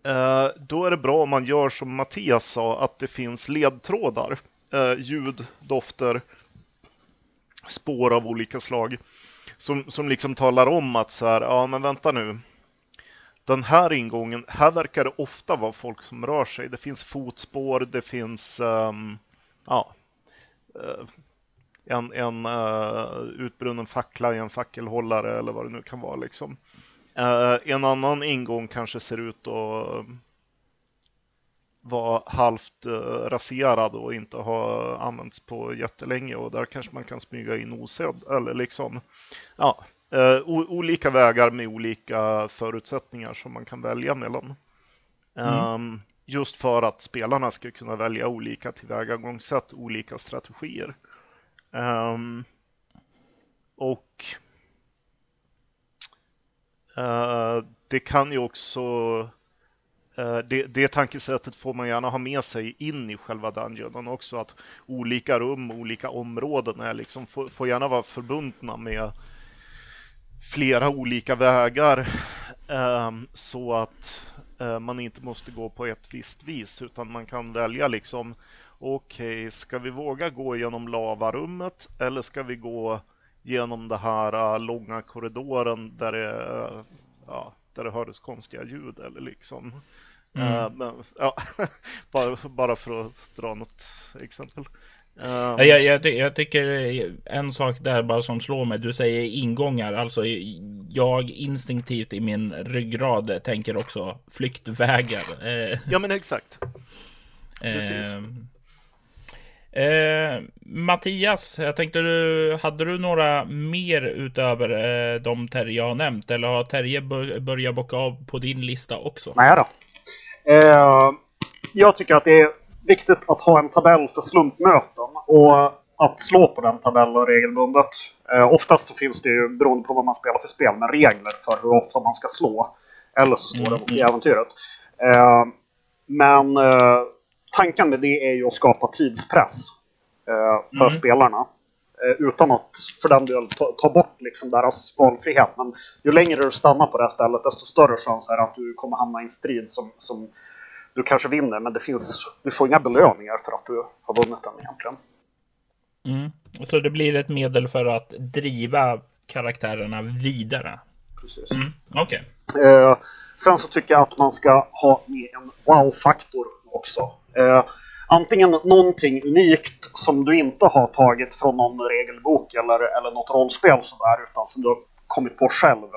eh, då är det bra om man gör som Mattias sa, att det finns ledtrådar, eh, ljud, dofter, spår av olika slag som, som liksom talar om att så här, ja men vänta nu. Den här ingången, här verkar det ofta vara folk som rör sig. Det finns fotspår, det finns um, ja, eh, en, en uh, utbrunnen fackla i en fackelhållare eller vad det nu kan vara liksom. Uh, en annan ingång kanske ser ut att vara halvt uh, raserad och inte ha använts på jättelänge och där kanske man kan smyga in osedd eller liksom ja, eh, olika vägar med olika förutsättningar som man kan välja mellan. Ehm, just för att spelarna ska kunna välja olika tillvägagångssätt, olika strategier. Ehm, och eh, det kan ju också Eh, det, det tankesättet får man gärna ha med sig in i själva dungeonen också. Att olika rum, olika områden är liksom, får, får gärna vara förbundna med flera olika vägar. ehm, så att eh, man inte måste gå på ett visst vis utan man kan välja liksom Okej, ska vi våga gå genom lavarummet eller ska vi gå genom det här eh, långa korridoren där det, eh, ja, där det hördes konstiga ljud eller liksom Mm. Uh, men, ja, bara, bara för att dra något exempel. Um, jag, jag, jag, tycker en sak där bara som slår mig. Du säger ingångar. Alltså jag instinktivt i min ryggrad tänker också flyktvägar. Eh, ja men exakt. Precis. Eh, eh, Mattias, jag tänkte du, hade du några mer utöver eh, de Terje jag har nämnt? Eller har Terje börjat bocka av på din lista också? Nej då. Eh, jag tycker att det är viktigt att ha en tabell för slumpmöten och att slå på den tabellen regelbundet. Eh, oftast så finns det ju, beroende på vad man spelar för spel, med regler för hur ofta man ska slå. Eller så står det i mm. äventyret. Eh, men eh, tanken med det är ju att skapa tidspress eh, för mm. spelarna. Utan att för den del ta, ta, bort liksom deras valfrihet. Men ju längre du stannar på det här stället, desto större chans är det att du kommer hamna i en strid som, som du kanske vinner, men det finns, du får inga belöningar för att du har vunnit den egentligen. Mm. Så det blir ett medel för att driva karaktärerna vidare? Precis. Mm. Okay. Eh, sen så tycker jag att man ska ha med en wow-faktor också. Eh, antingen någonting unikt som du inte har tagit från någon regelbok eller, eller något rollspel sådär, utan som du har kommit på själv.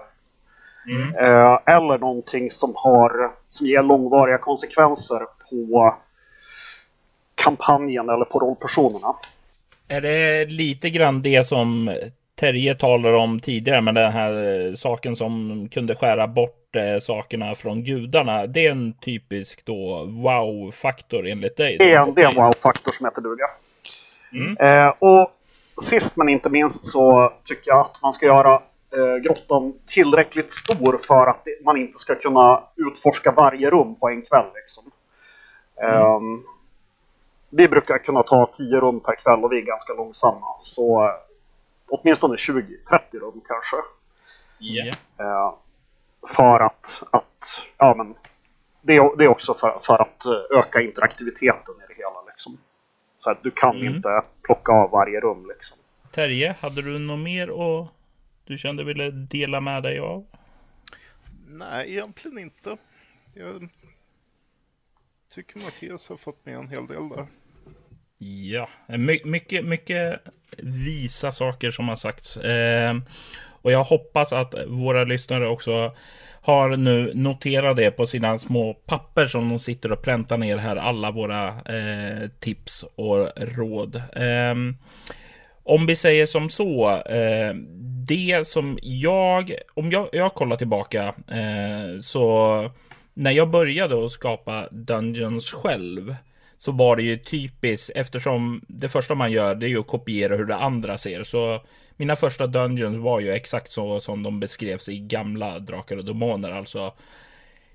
Mm. Eh, eller någonting som, har, som ger långvariga konsekvenser på kampanjen eller på rollpersonerna. Är det lite grann det som Terje talade om tidigare med den här saken som kunde skära bort eh, sakerna från gudarna. Det är en typisk då wow-faktor enligt dig? Det är en, det är en wow-faktor som heter duga. Mm. Eh, och sist men inte minst så tycker jag att man ska göra eh, grottan tillräckligt stor för att man inte ska kunna utforska varje rum på en kväll. Liksom. Mm. Um, vi brukar kunna ta 10 rum per kväll och vi är ganska långsamma. Så uh, åtminstone 20-30 rum kanske. Yeah. Uh, för att, att ja men det är, det är också för, för att eh, öka interaktiviteten i det hela. Liksom. Så att du kan mm. inte plocka av varje rum. Liksom. Terje, hade du något mer att du kände ville dela med dig av? Nej, egentligen inte. Jag tycker Mattias har fått med en hel del där. Ja, My mycket, mycket visa saker som har sagts. Eh, och jag hoppas att våra lyssnare också har nu noterat det på sina små papper som de sitter och präntar ner här. Alla våra eh, tips och råd. Eh, om vi säger som så, eh, det som jag, om jag, jag kollar tillbaka, eh, så när jag började att skapa Dungeons själv, så var det ju typiskt, eftersom det första man gör, det är ju att kopiera hur det andra ser. Så mina första Dungeons var ju exakt så som de beskrevs i gamla Drakar och Demoner, alltså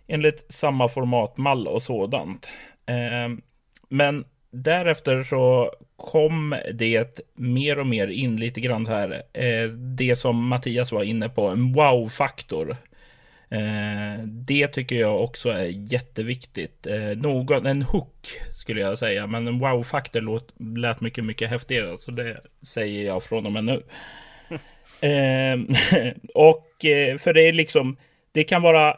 enligt samma formatmall och sådant. Eh, men därefter så kom det mer och mer in lite grann här. Eh, det som Mattias var inne på, en wow-faktor. Eh, det tycker jag också är jätteviktigt. Eh, någon, en hook skulle jag säga, men en wow-faktor låt, lät mycket, mycket häftigare. Så det säger jag från och med nu. och för det är liksom, det kan vara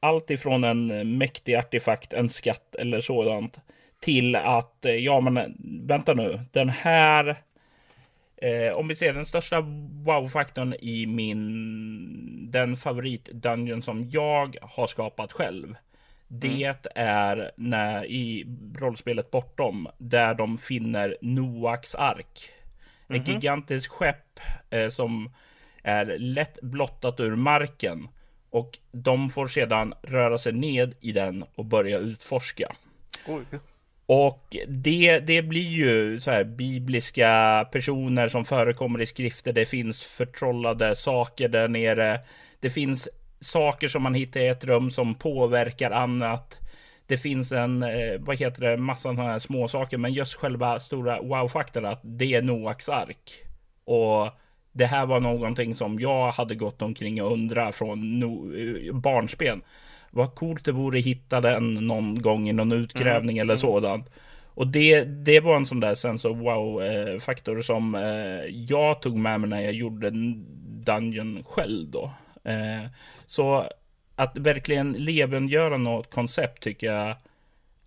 allt ifrån en mäktig artefakt, en skatt eller sådant till att, eh, ja men vänta nu, den här Eh, om vi ser den största wow-faktorn i min, den favorit-dungeon som jag har skapat själv. Mm. Det är när i rollspelet Bortom, där de finner Noaks ark. Mm -hmm. Ett gigantiskt skepp eh, som är lätt blottat ur marken. Och de får sedan röra sig ned i den och börja utforska. Oj. Och det, det blir ju så här bibliska personer som förekommer i skrifter. Det finns förtrollade saker där nere. Det finns saker som man hittar i ett rum som påverkar annat. Det finns en, eh, vad heter det, massa sådana här små saker. Men just själva stora wow-faktorn att det är Noaks ark. Och det här var någonting som jag hade gått omkring och undrat från no eh, barnsben vad coolt det vore att hitta den någon gång i någon utgrävning mm. eller sådant. Och det, det var en sån där sense of wow-faktor som eh, jag tog med mig när jag gjorde Dungeon själv då. Eh, så att verkligen levandegöra något koncept tycker jag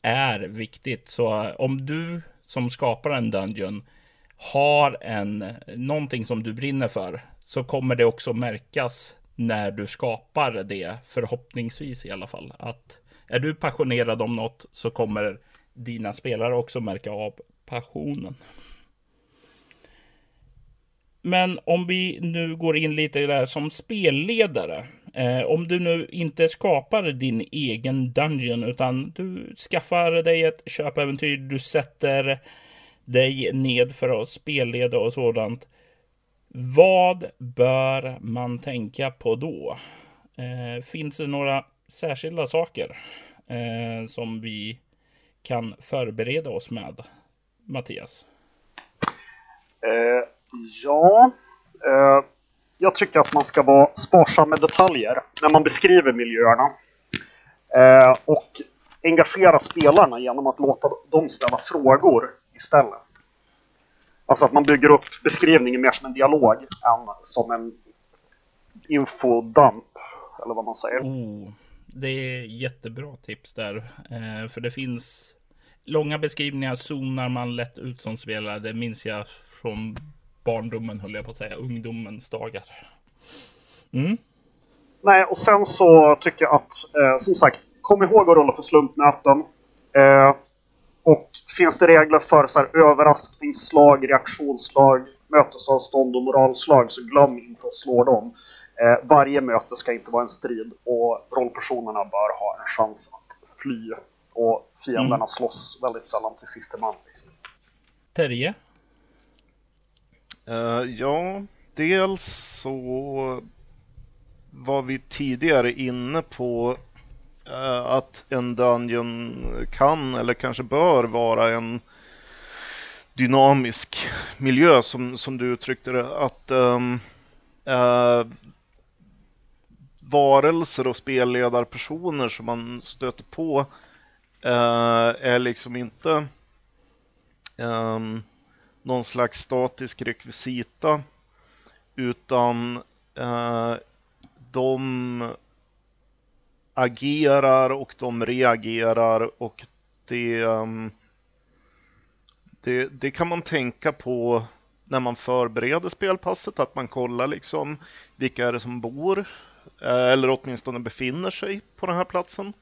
är viktigt. Så om du som skapar en Dungeon har en, någonting som du brinner för så kommer det också märkas när du skapar det, förhoppningsvis i alla fall. Att är du passionerad om något så kommer dina spelare också märka av passionen. Men om vi nu går in lite i det här som spelledare. Eh, om du nu inte skapar din egen Dungeon utan du skaffar dig ett köpäventyr, du sätter dig ned för att spelleda och sådant. Vad bör man tänka på då? Eh, finns det några särskilda saker eh, som vi kan förbereda oss med? Mattias? Eh, ja, eh, jag tycker att man ska vara sparsam med detaljer när man beskriver miljöerna. Eh, och engagera spelarna genom att låta dem ställa frågor istället. Alltså att man bygger upp beskrivningen mer som en dialog än som en infodump, eller vad man säger. Oh, det är jättebra tips där. Eh, för det finns långa beskrivningar zonar man lätt ut som spelare. Det minns jag från barndomen, höll jag på att säga, ungdomens dagar. Mm. Nej, och sen så tycker jag att, eh, som sagt, kom ihåg att rulla för slumpmöten. Eh, och finns det regler för så här, överraskningsslag, reaktionsslag, mötesavstånd och moralslag så glöm inte att slå dem. Eh, varje möte ska inte vara en strid och rollpersonerna bör ha en chans att fly. Och fienderna mm. slåss väldigt sällan till sista man. Terje? Uh, ja, dels så var vi tidigare inne på Eh, att en Dungeon kan eller kanske bör vara en dynamisk miljö som, som du uttryckte det. Att um, uh, varelser och spelledarpersoner som man stöter på uh, är liksom inte um, någon slags statisk rekvisita utan uh, de agerar och de reagerar och det, um, det, det kan man tänka på när man förbereder spelpasset, att man kollar liksom vilka är det som bor eh, eller åtminstone befinner sig på den här platsen.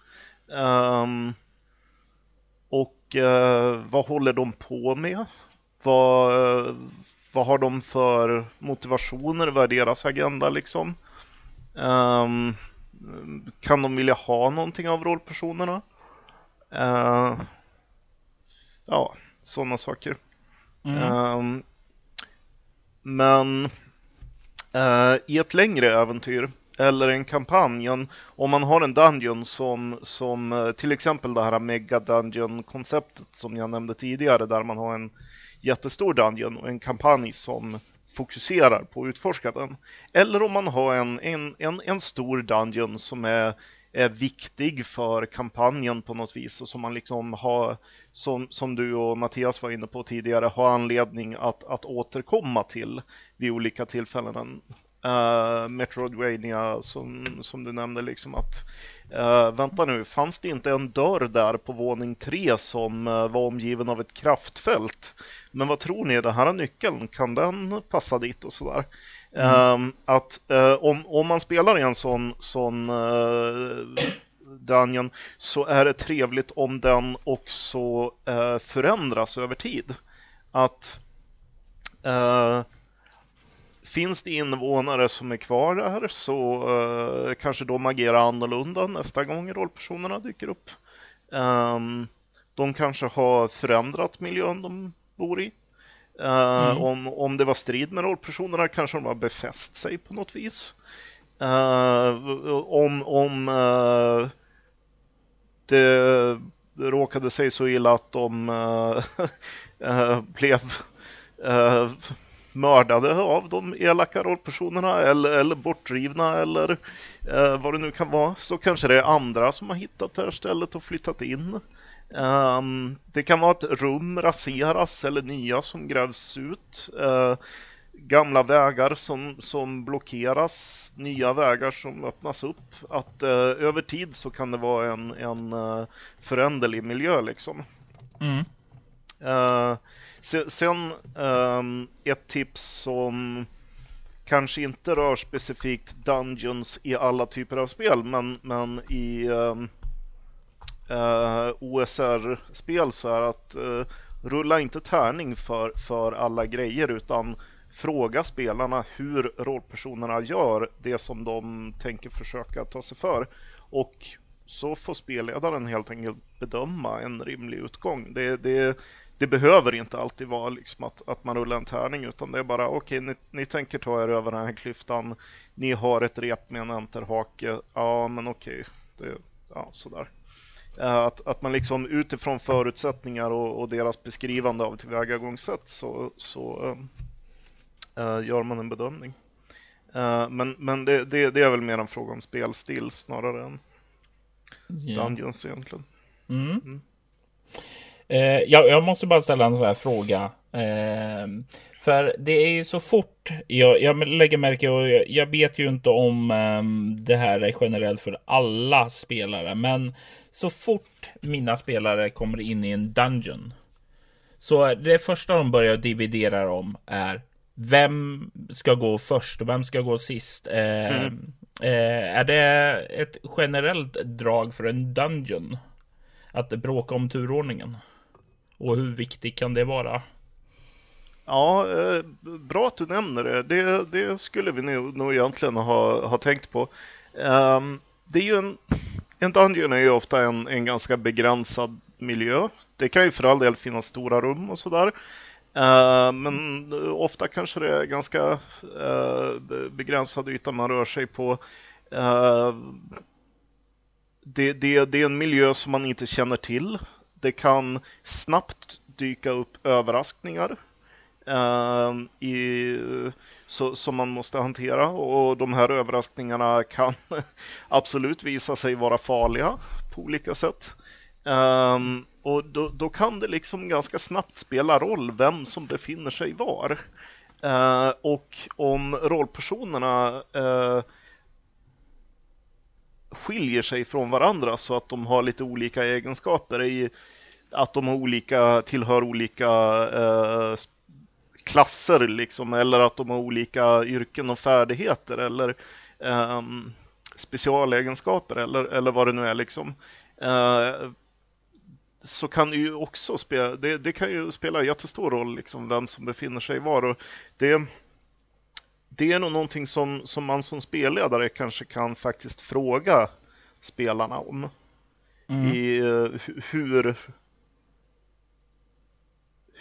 Um, och eh, vad håller de på med? Vad, vad har de för motivationer? Vad är deras agenda liksom? Um, kan de vilja ha någonting av rollpersonerna? Uh, ja, sådana saker. Mm. Um, men uh, i ett längre äventyr eller en kampanj, om man har en dungeon som, som uh, till exempel det här mega dungeon konceptet som jag nämnde tidigare där man har en jättestor dungeon och en kampanj som fokuserar på att utforska den. Eller om man har en, en, en, en stor dungeon som är, är viktig för kampanjen på något vis och som man liksom har, som, som du och Mattias var inne på tidigare, har anledning att, att återkomma till vid olika tillfällen. Uh, Metroidvania som, som du nämnde, liksom att uh, vänta nu, fanns det inte en dörr där på våning tre som uh, var omgiven av ett kraftfält? Men vad tror ni, den här nyckeln, kan den passa dit och sådär? Mm. Um, att uh, om, om man spelar i en sån, sån uh, dungeon så är det trevligt om den också uh, förändras över tid. Att finns det invånare som är kvar där så kanske de agerar annorlunda nästa gång rollpersonerna dyker upp. Um, de kanske har förändrat miljön de bor i. Uh, mm. om, om det var strid med rollpersonerna kanske de har befäst sig på något vis. Uh, om om uh, det råkade sig så illa att de blev mördade av de elaka rollpersonerna eller, eller bortdrivna eller vad det nu kan vara så kanske det är andra som har hittat det här stället och flyttat in. Um, det kan vara att rum raseras eller nya som grävs ut. Uh, gamla vägar som, som blockeras, nya vägar som öppnas upp. Att eh, över tid så kan det vara en, en uh, föränderlig miljö liksom. Mm. Uh, sen, sen um, ett tips som kanske inte rör specifikt Dungeons i alla typer av spel, men, men i um, eh, OSR-spel så är att eh, rulla inte tärning för, för alla grejer utan fråga spelarna hur rollpersonerna gör det som de tänker försöka ta sig för. Och så får spelledaren helt enkelt bedöma en rimlig utgång. Det, det, det behöver inte alltid vara liksom att, att man rullar en tärning utan det är bara okej, okay, ni, ni, tänker ta er över den här klyftan. Ni har ett rep med en enterhake. Ja, men okej, okay. ja, sådär. Eh, att, att man liksom utifrån förutsättningar och, och deras beskrivande av tillvägagångssätt så, så äh, gör man en bedömning. Äh, men men det, det, det, är väl mer en fråga om spelstil snarare än yeah. Dungeons egentligen. Mm. Mm. Eh, jag, jag, måste bara ställa en sån här fråga. Eh, för det är ju så fort jag, jag lägger märke och jag, jag vet ju inte om eh, det här är generellt för alla spelare, men så fort mina spelare kommer in i en dungeon så det första de börjar dividera om är vem ska gå först och vem ska gå sist? Eh, mm. eh, är det ett generellt drag för en dungeon? Att bråka om turordningen? Och hur viktigt kan det vara? Ja, eh, bra att du nämner det. Det, det skulle vi nog, nog egentligen ha, ha tänkt på. Um, det är ju en, en dungeon är ju ofta en, en ganska begränsad miljö. Det kan ju för all del finnas stora rum och sådär. Uh, men ofta kanske det är ganska uh, begränsad yta man rör sig på. Uh, det, det, det, är en miljö som man inte känner till. Det kan snabbt dyka upp överraskningar Ehm, i, så, som man måste hantera och de här överraskningarna kan absolut visa sig vara farliga på olika sätt. Um, och då, då, kan det liksom ganska snabbt spela roll vem som befinner sig var. Uh, och om rollpersonerna uh, skiljer sig från varandra så att de har lite olika egenskaper i att de har olika, tillhör olika uh, klasser liksom, eller att de har olika yrken och färdigheter eller um, specialegenskaper eller, eller vad det nu är liksom. Uh, så kan det ju också spela, det, det, kan ju spela jättestor roll liksom vem som befinner sig var. Och det, det är nog någonting som, som man som spelledare kanske kan faktiskt fråga spelarna om. Mm. I uh, hur,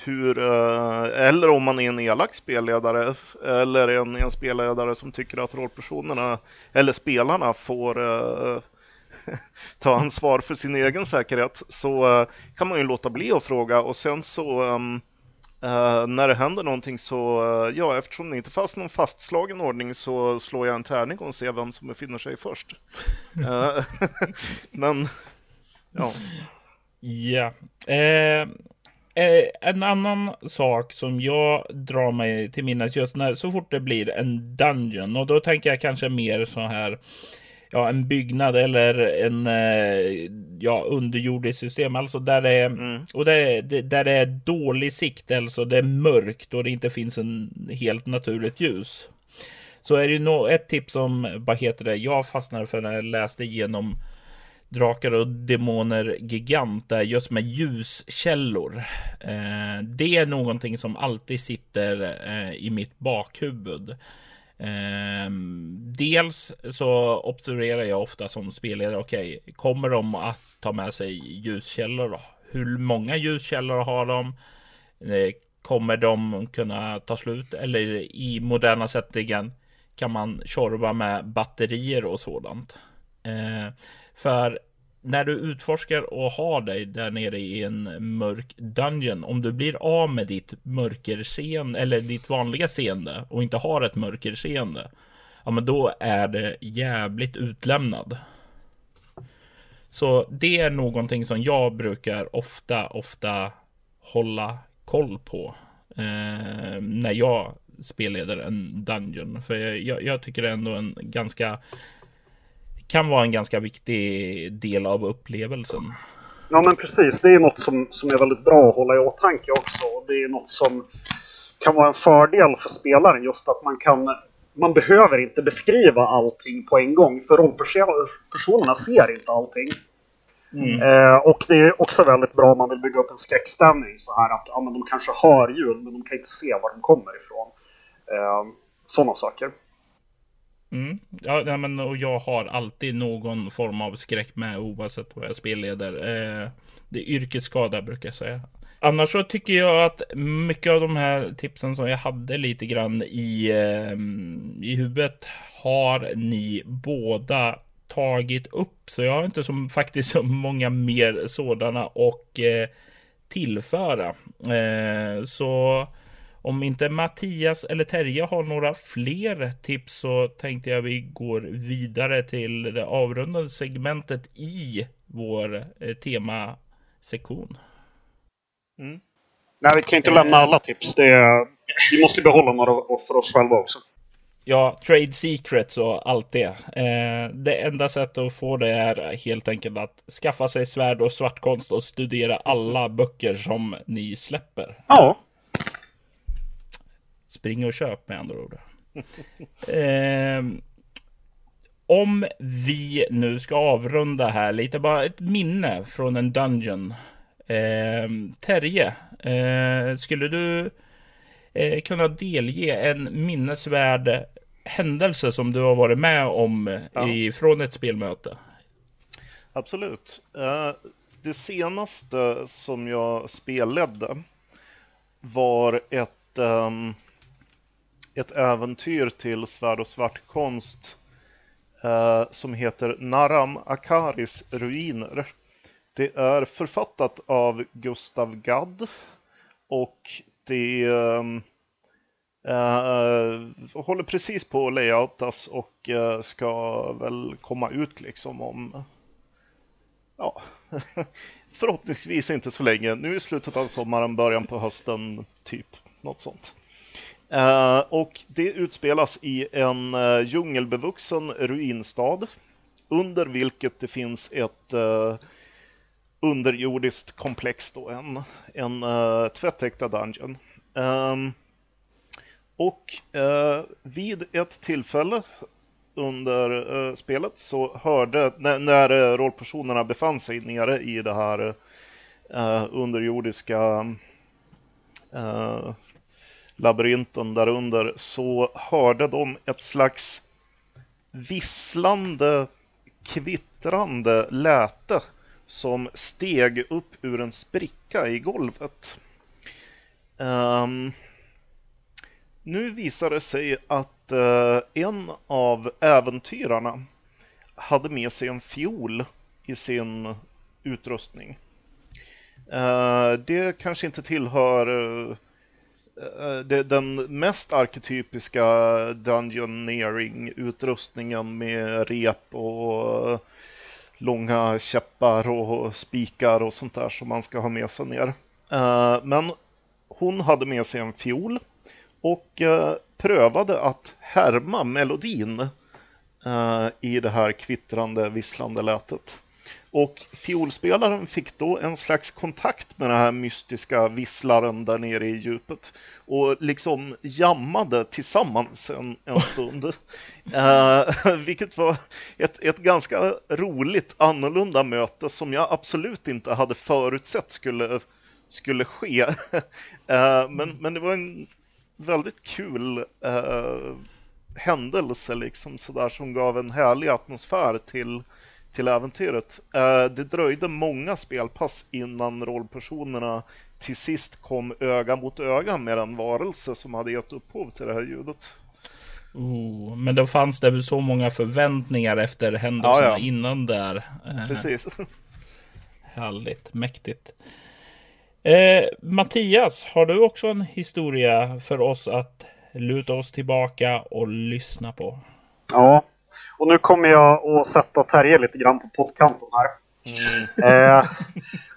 hur, eh, eller om man är en elak spelledare eller en, en spelledare som tycker att rollpersonerna eller spelarna får uh, ta ansvar för sin egen säkerhet så uh, kan man ju låta bli att fråga och sen så um, uh, när det händer någonting så, ja eftersom det inte fanns någon fastslagen ordning så slår jag en tärning och ser vem som befinner sig först. men, ja. Ja. Eh, Eh, en annan sak som jag drar mig till minnes just när så fort det blir en dungeon och då tänker jag kanske mer så här ja, en byggnad eller en eh, ja, underjordisk system. Alltså där det är, mm. och det, det, där det är dålig sikt, alltså det är mörkt och det inte finns en helt naturligt ljus. Så är det ju no ett tips som, vad heter det, jag fastnade för när jag läste igenom Drakar och Demoner Gigant är just med ljuskällor. Eh, det är någonting som alltid sitter eh, i mitt bakhuvud. Eh, dels så observerar jag ofta som spelare, okej, okay, kommer de att ta med sig ljuskällor? Då? Hur många ljuskällor har de? Eh, kommer de kunna ta slut? Eller i moderna sättningen kan man tjorva med batterier och sådant. Eh, för när du utforskar och har dig där nere i en mörk dungeon, om du blir av med ditt mörkerseende eller ditt vanliga seende och inte har ett mörkerseende, ja men då är det jävligt utlämnad. Så det är någonting som jag brukar ofta, ofta hålla koll på eh, när jag spelleder en Dungeon. För jag, jag tycker det är ändå en ganska kan vara en ganska viktig del av upplevelsen. Ja men precis, det är något som, som är väldigt bra att hålla i åtanke också. Det är något som kan vara en fördel för spelaren just att man kan man behöver inte beskriva allting på en gång för rollpersonerna ser inte allting. Mm. Eh, och det är också väldigt bra om man vill bygga upp en skräckstämning så här att ja, men de kanske hör ljud men de kan inte se var de kommer ifrån. Eh, sådana saker. Mm. Ja, men och jag har alltid någon form av skräck med oavsett vad jag spelleder. Eh, det är yrkesskada brukar jag säga. Annars så tycker jag att mycket av de här tipsen som jag hade lite grann i, eh, i huvudet har ni båda tagit upp. Så jag har inte som faktiskt så många mer sådana och eh, tillföra. Eh, så om inte Mattias eller Terje har några fler tips så tänkte jag vi går vidare till det avrundade segmentet i vår eh, temasektion. Mm. Nej, vi kan inte lämna alla tips. Det är, vi måste behålla några för oss själva också. Ja, trade secrets och allt det. Eh, det enda sättet att få det är helt enkelt att skaffa sig svärd och svartkonst och studera alla böcker som ni släpper. Ja. Spring och köp med andra ord. eh, om vi nu ska avrunda här lite, bara ett minne från en dungeon. Eh, Terje, eh, skulle du eh, kunna delge en minnesvärd händelse som du har varit med om ja. från ett spelmöte? Absolut. Eh, det senaste som jag spelade var ett, um, ett äventyr till svärd och svartkonst eh, som heter Naram Akaris ruiner. Det är författat av Gustav Gadd och det eh, eh håller precis på att layoutas och eh, ska väl komma ut liksom om ja, förhoppningsvis inte så länge. Nu i slutet av sommaren, början på hösten, typ något sånt. Eh, och det utspelas i en eh, djungelbevuxen ruinstad under vilket det finns ett uh, underjordiskt komplex, då, en, en uh, tvättäkta dungeon. Um, och uh, vid ett tillfälle under uh, spelet så hörde, när, när rollpersonerna befann sig nere i det här uh, underjordiska labyrinten där under så hörde de ett slags visslande, kvittrande läte som steg upp ur en spricka i golvet. Um, nu visar det sig att uh, en av äventyrarna hade med sig en fiol i sin utrustning. Uh, det kanske inte tillhör uh, Eh, den mest arketypiska Dungeoneering-utrustningen med rep och eh, långa käppar och spikar och sånt där som man ska ha med sig ner. Eh, men hon hade med sig en fiol och prövade att härma melodin i det här kvittrande, visslande lätet. Och fiolspelaren fick då en slags kontakt med den här mystiska visslaren där nere i djupet och liksom jammade tillsammans en, en stund. eh, vilket var ett, ett ganska roligt annorlunda möte som jag absolut inte hade förutsett skulle, skulle ske. eh, men, men det var en väldigt kul eh, händelse liksom sådär som gav en härlig atmosfär till, till äventyret. Eh, det dröjde många spelpass innan rollpersonerna till sist kom öga mot öga med en varelse som hade gett upphov till det här ljudet. Oh, men då fanns det väl så många förväntningar efter händelserna ja, ja. innan där. Eh, Precis. Härligt, mäktigt. Eh, Mattias, har du också en historia för oss att luta oss tillbaka och lyssna på? Ja, och nu kommer jag att sätta Terje lite grann på pottkanten här. Mm. Eh,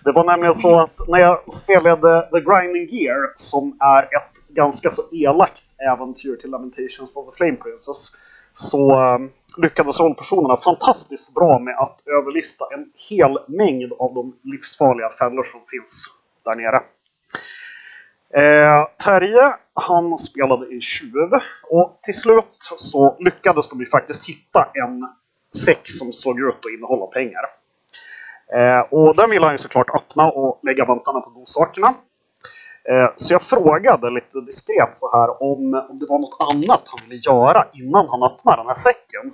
det var nämligen så att när jag spelade The Grinding Gear, som är ett ganska så elakt äventyr till Lamentations of the Flame Princess, så eh, lyckades rollpersonerna fantastiskt bra med att överlista en hel mängd av de livsfarliga fällor som finns där nere. Eh, Terje, han spelade en tjuv och till slut så lyckades de ju faktiskt hitta en säck som såg ut att innehålla pengar. Eh, och den ville han ju såklart öppna och lägga vantarna på godsakerna. Eh, så jag frågade lite diskret så här om, om det var något annat han ville göra innan han öppnade den här säcken.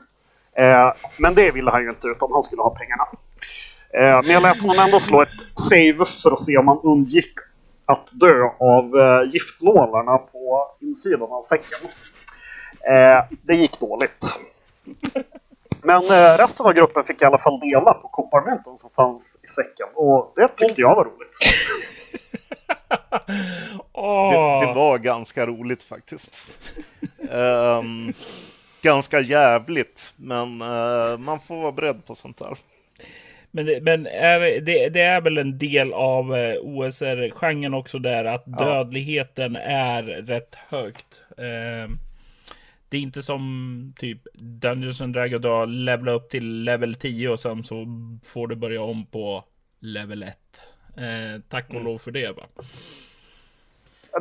Eh, men det ville han ju inte utan han skulle ha pengarna. Eh, men jag lät honom ändå slå ett save för att se om han undgick att dö av eh, giftnålarna på insidan av säcken. Eh, det gick dåligt. Men eh, resten av gruppen fick i alla fall dela på kopparmynten som fanns i säcken och det tyckte jag var roligt. det, det, var ganska roligt faktiskt. um, ganska jävligt, men uh, man får vara beredd på sånt där. Men, men är, det, det, är väl en del av eh, OSR-genren också där att ja. dödligheten är rätt högt. Eh, det är inte som typ Dungeons and Dragons då levla upp till level 10 och sen så får du börja om på level 1. Eh, tack och mm. lov för det va.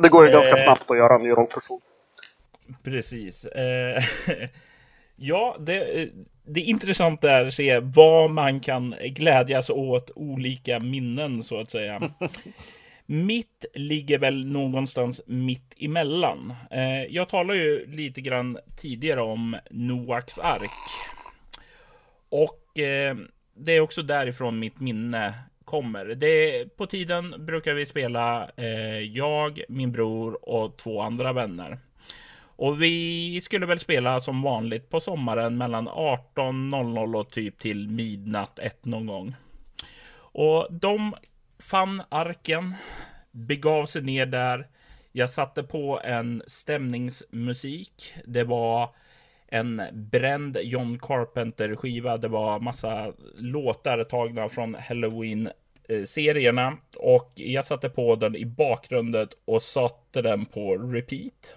Det går ju ganska eh, snabbt att göra en ny rollperson. Precis. Eh, ja, det, det intressanta är att se vad man kan glädjas åt olika minnen så att säga. Mitt ligger väl någonstans mitt emellan. Eh, jag talade ju lite grann tidigare om Noaks ark. Och eh, det är också därifrån mitt minne kommer. Det, på tiden brukar vi spela eh, jag, min bror och två andra vänner. Och vi skulle väl spela som vanligt på sommaren mellan 18.00 och typ till midnatt ett någon gång. Och de fann arken, begav sig ner där. Jag satte på en stämningsmusik. Det var en bränd John Carpenter skiva. Det var massa låtar tagna från Halloween serierna och jag satte på den i bakgrunden och satte den på repeat.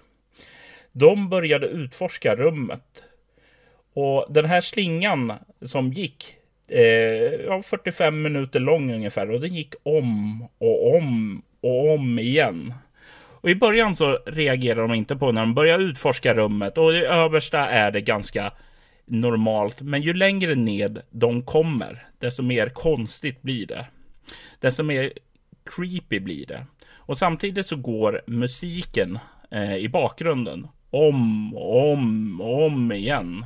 De började utforska rummet. Och den här slingan som gick eh, 45 minuter lång ungefär och den gick om och om och om igen. Och i början så reagerar de inte på när de börjar utforska rummet och i översta är det ganska normalt. Men ju längre ned de kommer, desto mer konstigt blir det. Desto mer creepy blir det. Och samtidigt så går musiken eh, i bakgrunden om och om och om igen.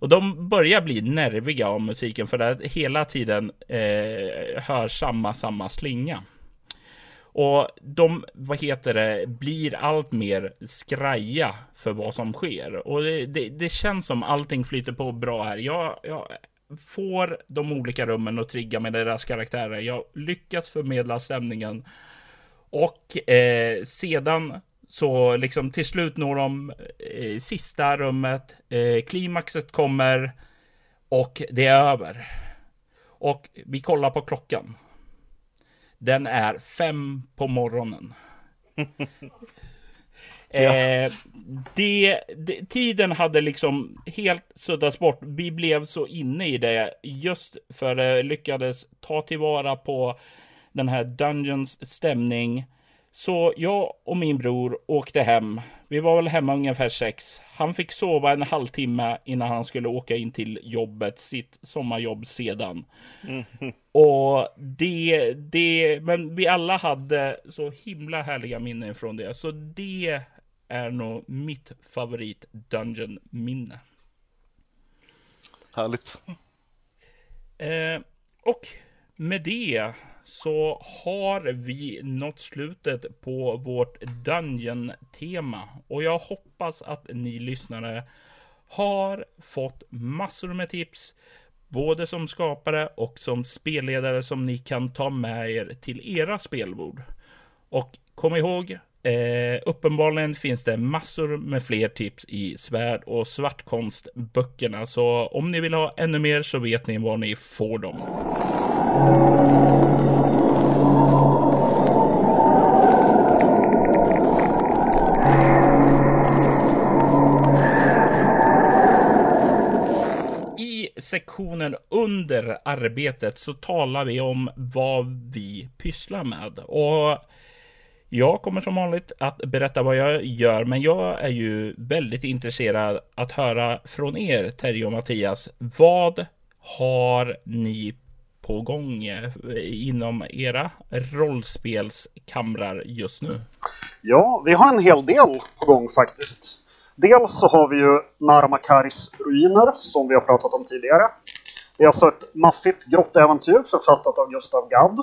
Och de börjar bli nerviga av musiken för att hela tiden eh, hör samma, samma slinga. Och de, vad heter det, blir allt mer skraja för vad som sker. Och det, det, det känns som allting flyter på bra här. Jag, jag får de olika rummen att trigga med deras karaktärer. Jag lyckas förmedla stämningen. Och eh, sedan så liksom till slut når de eh, sista rummet. Eh, klimaxet kommer och det är över. Och vi kollar på klockan. Den är fem på morgonen. Eh, det, det, tiden hade liksom helt suddats bort. Vi blev så inne i det just för det lyckades ta tillvara på den här Dungeons stämning. Så jag och min bror åkte hem. Vi var väl hemma ungefär sex. Han fick sova en halvtimme innan han skulle åka in till jobbet, sitt sommarjobb sedan. Mm. Och det, det, men vi alla hade så himla härliga minnen från det. Så det är nog mitt favorit Dungeon minne. Härligt. Eh, och med det så har vi nått slutet på vårt Dungeon-tema. Och jag hoppas att ni lyssnare har fått massor med tips. Både som skapare och som spelledare som ni kan ta med er till era spelbord. Och kom ihåg, Eh, uppenbarligen finns det massor med fler tips i svärd och svartkonstböckerna. Så om ni vill ha ännu mer så vet ni var ni får dem. Sektionen under arbetet så talar vi om vad vi pysslar med. Och jag kommer som vanligt att berätta vad jag gör, men jag är ju väldigt intresserad att höra från er, Terje och Mattias. Vad har ni på gång eh, inom era rollspelskamrar just nu? Ja, vi har en hel del på gång faktiskt. Dels så har vi ju Narmakaris ruiner som vi har pratat om tidigare. Det är alltså ett maffigt grottäventyr författat av Gustav Gadd.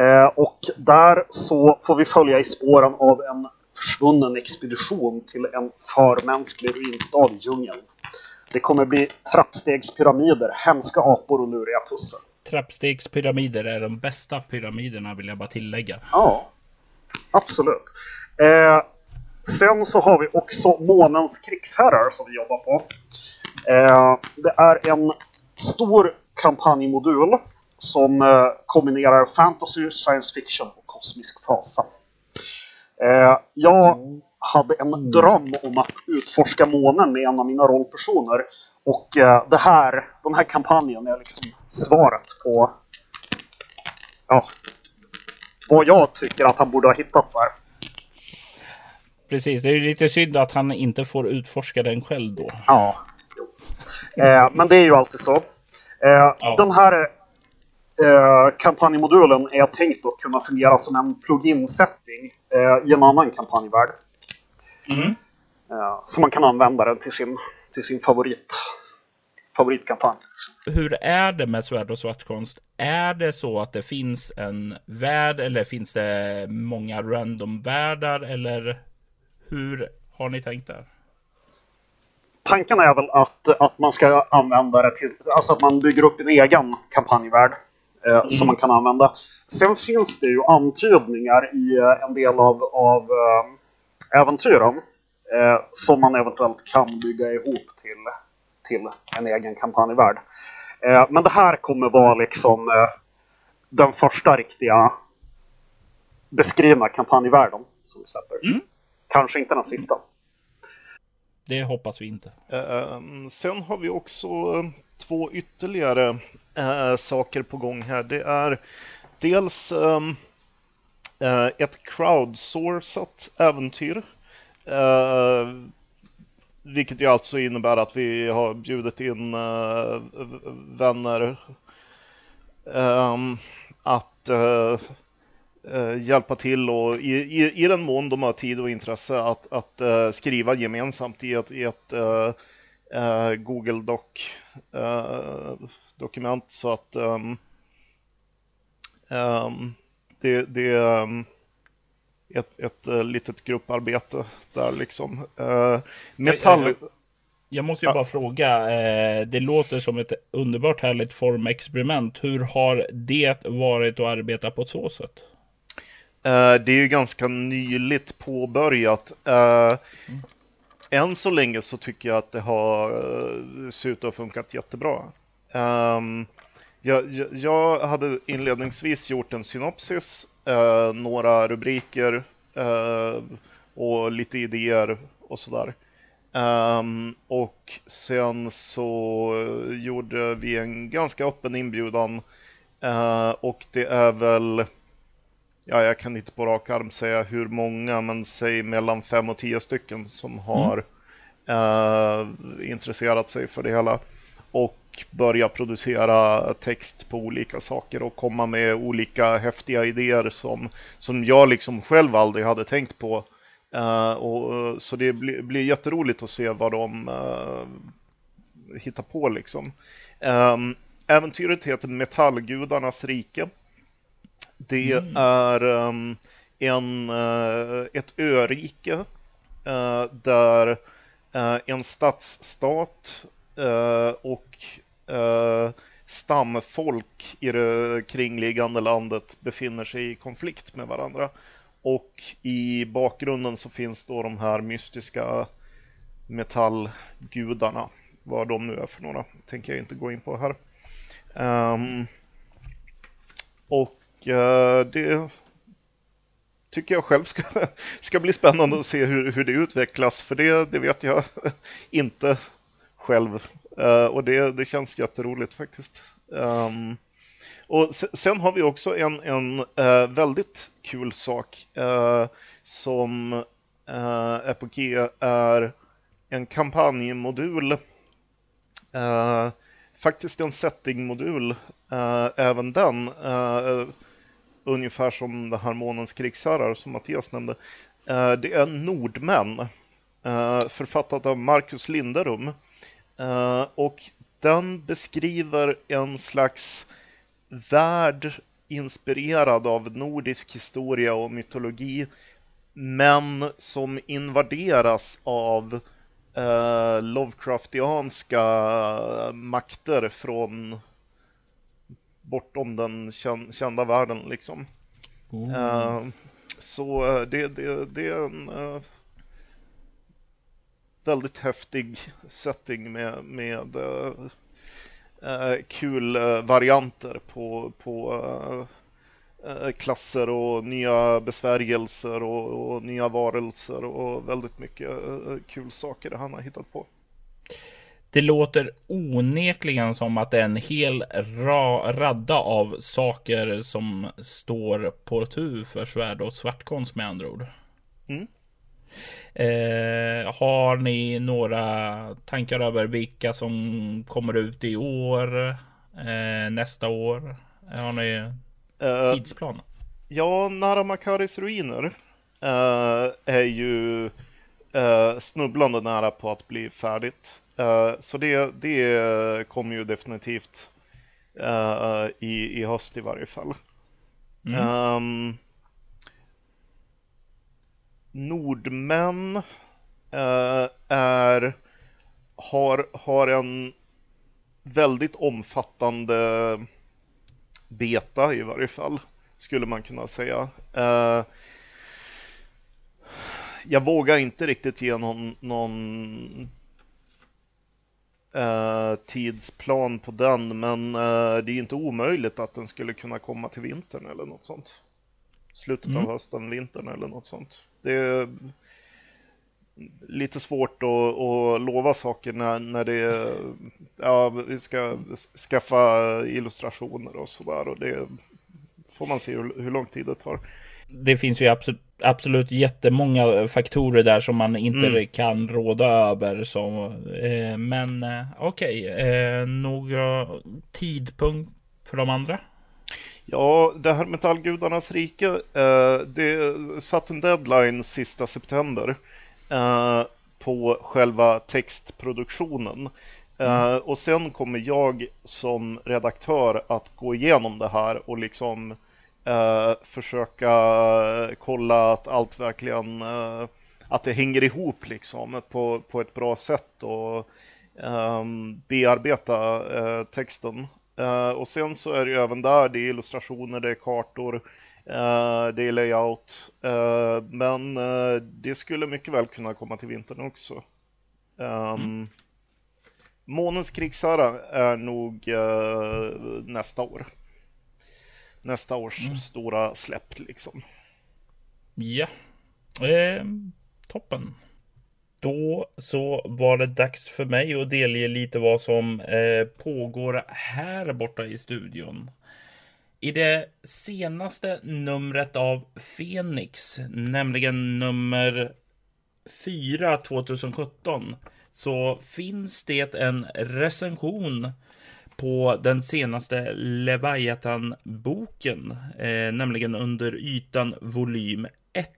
Eh, och där så får vi följa i spåren av en försvunnen expedition till en förmänsklig ruinstad i djungeln. Det kommer bli trappstegspyramider, hemska apor och luriga pussel. Trappstegspyramider är de bästa pyramiderna vill jag bara tillägga. Ja, absolut. Eh, sen så har vi också Månens krigsherrar som vi jobbar på. Eh, det är en stor kampanjmodul som eh, kombinerar fantasy, science fiction och kosmisk fasa. Eh, jag hade en dröm om att utforska månen med en av mina rollpersoner och det här, den här kampanjen är liksom svaret på ja, vad jag tycker att han borde ha hittat där. Precis, det är lite synd att han inte får utforska den själv då. Ja. Eh, men det är ju alltid så. Eh, Ja. Den här eh, kampanjmodulen är tänkt att kunna fungera som en plugin-setting eh, i en annan kampanjvärld. Mm. Eh, så man kan använda den till sin, till sin favorit, favoritkampanj. Hur är det med svärd och svartkonst? Är det så att det finns en värld eller finns det många random världar eller hur har ni tänkt där? Tanken är väl att, att man ska använda det till, alltså att man bygger upp en egen kampanjvärld eh, som man kan använda. Sen finns det ju antydningar i eh, en del av, av eh, äventyren eh, som man eventuellt kan bygga ihop till, till en egen kampanjvärld. Eh, men det här kommer vara liksom eh, den första riktiga beskrivna kampanjvärlden som vi släpper. Mm. Kanske inte den sista. Det hoppas vi inte. Ehm, sen har vi också eh, två ytterligare eh, saker på gång här. Det är dels ehm, eh, ett crowdsourcat äventyr. Eh, vilket ju alltså innebär att vi har bjudit in eh, vänner ehm, att eh, eh, hjälpa till och i, i, i den mån de har tid och intresse att, att eh, skriva gemensamt i ett, i ett eh, eh, Google Doc eh, dokument så att ehm, ehm, det, det är ehm, ett, ett eh, litet grupparbete där liksom. Eh, metall... Jag- Jag måste ju bara fråga. Eh, det låter som ett underbart härligt formexperiment. Hur har det varit att arbeta på ett så sätt? Eh, det är ju ganska nyligt påbörjat. Eh, än så länge så tycker jag att det har eh, ser ut att ha funkat jättebra. Ehm, jag, jag, jag hade inledningsvis gjort en synopsis, eh, några rubriker eh, och lite idéer och sådär. Ehm, och sen så gjorde vi en ganska öppen inbjudan Eh, och det är väl ja, jag kan inte på rak arm säga hur många, men säg mellan fem och tio stycken som har eh, intresserat sig för det hela och börja producera text på olika saker och komma med olika häftiga idéer som, som jag liksom själv aldrig hade tänkt på. Eh, och, så det blir, blir jätteroligt att se vad de eh, hittar på liksom. Um, äventyret heter Metallgudarnas rike. Det är ehm, en, eh, ett örike eh, där eh, en stadsstat och stamfolk i det kringliggande landet befinner sig i konflikt med varandra. Och i bakgrunden så finns då de här mystiska metallgudarna. Vad de nu är för några tänker jag inte gå in på här. Ehm, Och Eh, det tycker jag själv ska, ska bli spännande att se hur, hur det utvecklas, för det, det vet jag inte själv. Eh, och det, det känns jätteroligt faktiskt. Ehm, och sen har vi också en, en eh, väldigt kul sak som är på G är en kampanjmodul faktiskt en settingmodul, eh, även den. Eh, eh, ungefär som det här Månens krigsherrar som Mattias nämnde. det är Nordmän, författat av Marcus Linderum. Och den beskriver en slags värld inspirerad av nordisk historia och mytologi men som invaderas av uh, Lovecraftianska makter från bortom den kända världen liksom. Uh, så det, det, det är en väldigt häftig setting med, med uh, kul uh, varianter på, på uh, klasser och nya besvärjelser och, och, nya varelser och väldigt mycket kul saker han har hittat på. Det låter onekligen som att det är en hel ra radda av saker som står på tur för svärd och svartkonst med andra ord. Mm. Eh, har ni några tankar över vilka som kommer ut i år? Eh, nästa år? Har ni uh, tidsplan? Ja, Nara Makaris ruiner uh, är ju uh, snubblande nära på att bli färdigt. så det, det kommer ju definitivt i, i höst i varje fall. Mm. Um, nordmän är, har, har en väldigt omfattande beta i varje fall, skulle man kunna säga. Eh, jag vågar inte riktigt ge någon, någon eh, tidsplan på den, men eh, det är inte omöjligt att den skulle kunna komma till vintern eller något sånt. Slutet mm. av hösten, vintern eller något sånt. Det lite svårt att, att lova saker när, när det ja, vi ska skaffa illustrationer och sådär och det får man se hur, hur lång tid det tar. Det finns ju absolut, absolut jättemånga faktorer där som man inte mm. kan råda över. Så, eh, men eh, okej, okay. eh, några tidpunkt för de andra? Ja, det här Metallgudarnas rike, eh, det satt en deadline sista september eh, på själva textproduktionen. Eh, mm. och sen kommer jag som redaktör att gå igenom det här och liksom eh, försöka kolla att allt verkligen, eh, att det hänger ihop liksom på, på ett bra sätt och ehm, bearbeta eh, texten. Och sen så är det ju även där, det är illustrationer, det är kartor, uh, det är layout. Uh, men det skulle mycket väl kunna komma till vintern också. Um, mm. Månens krigsherra är nog nästa år. Nästa års mm. stora släpp liksom. Ja, eh, toppen. Då så var det dags för mig att delge lite vad som eh, pågår här borta i studion. I det senaste numret av Fenix, nämligen nummer 4 2017, så finns det en recension på den senaste Leviathan-boken, eh, nämligen under ytan volym 1.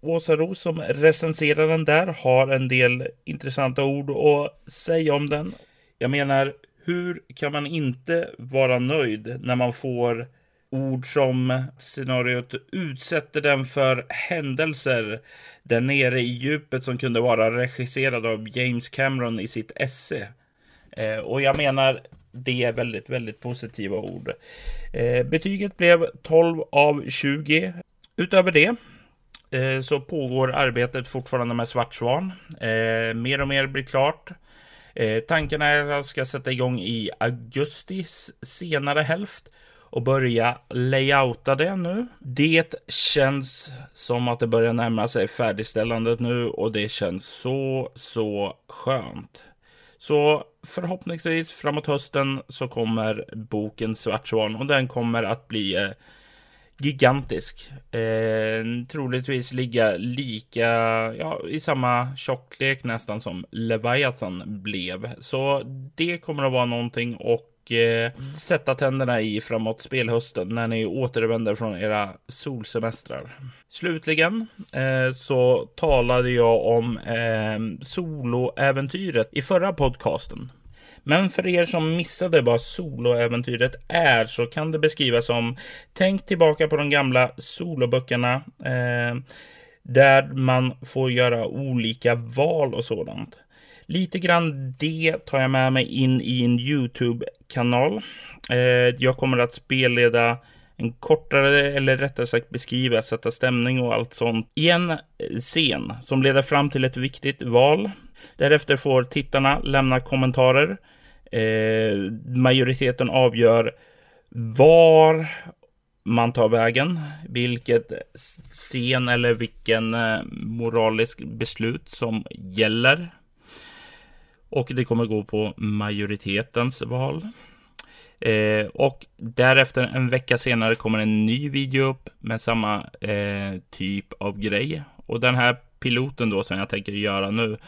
Åsa Ros som recenserar den där har en del intressanta ord att säga om den. Jag menar, hur kan man inte vara nöjd när man får ord som scenariot utsätter den för händelser där nere i djupet som kunde vara regisserad av James Cameron i sitt esse. Eh, och jag menar, det är väldigt, väldigt positiva ord. Eh, betyget blev 12 av 20. Utöver det Eh, så pågår arbetet fortfarande med Svart Svan. Eh, mer och mer blir klart. Eh, tanken är att jag ska sätta igång i augustis senare hälft. och börja layouta det nu. Det känns som att det börjar närma sig färdigställandet nu och det känns så, så skönt. Så förhoppningsvis framåt hösten så kommer boken Svart Svan och den kommer att bli eh, gigantisk. Eh, troligtvis ligga lika, ja, i samma tjocklek nästan som Leviathan blev. Så det kommer att vara någonting och eh, sätta tänderna i framåt spelhösten när ni återvänder från era solsemestrar. Slutligen eh, så talade jag om eh, soloäventyret i förra podcasten. Men för er som missade vad soloäventyret är så kan det beskrivas som Tänk tillbaka på de gamla soloböckerna eh, där man får göra olika val och sådant. Lite grann det tar jag med mig in i en Youtube-kanal. Eh, jag kommer att spelleda en kortare, eller rättare sagt beskriva, sätta stämning och allt sånt i en eh, scen som leder fram till ett viktigt val. Därefter får tittarna lämna kommentarer Eh, majoriteten avgör var man tar vägen, vilket scen eller vilken eh, moralisk beslut som gäller. Och det kommer gå på majoritetens val. Eh, och därefter en vecka senare kommer en ny video upp med samma eh, typ av grej. Och den här piloten då som jag tänker göra nu,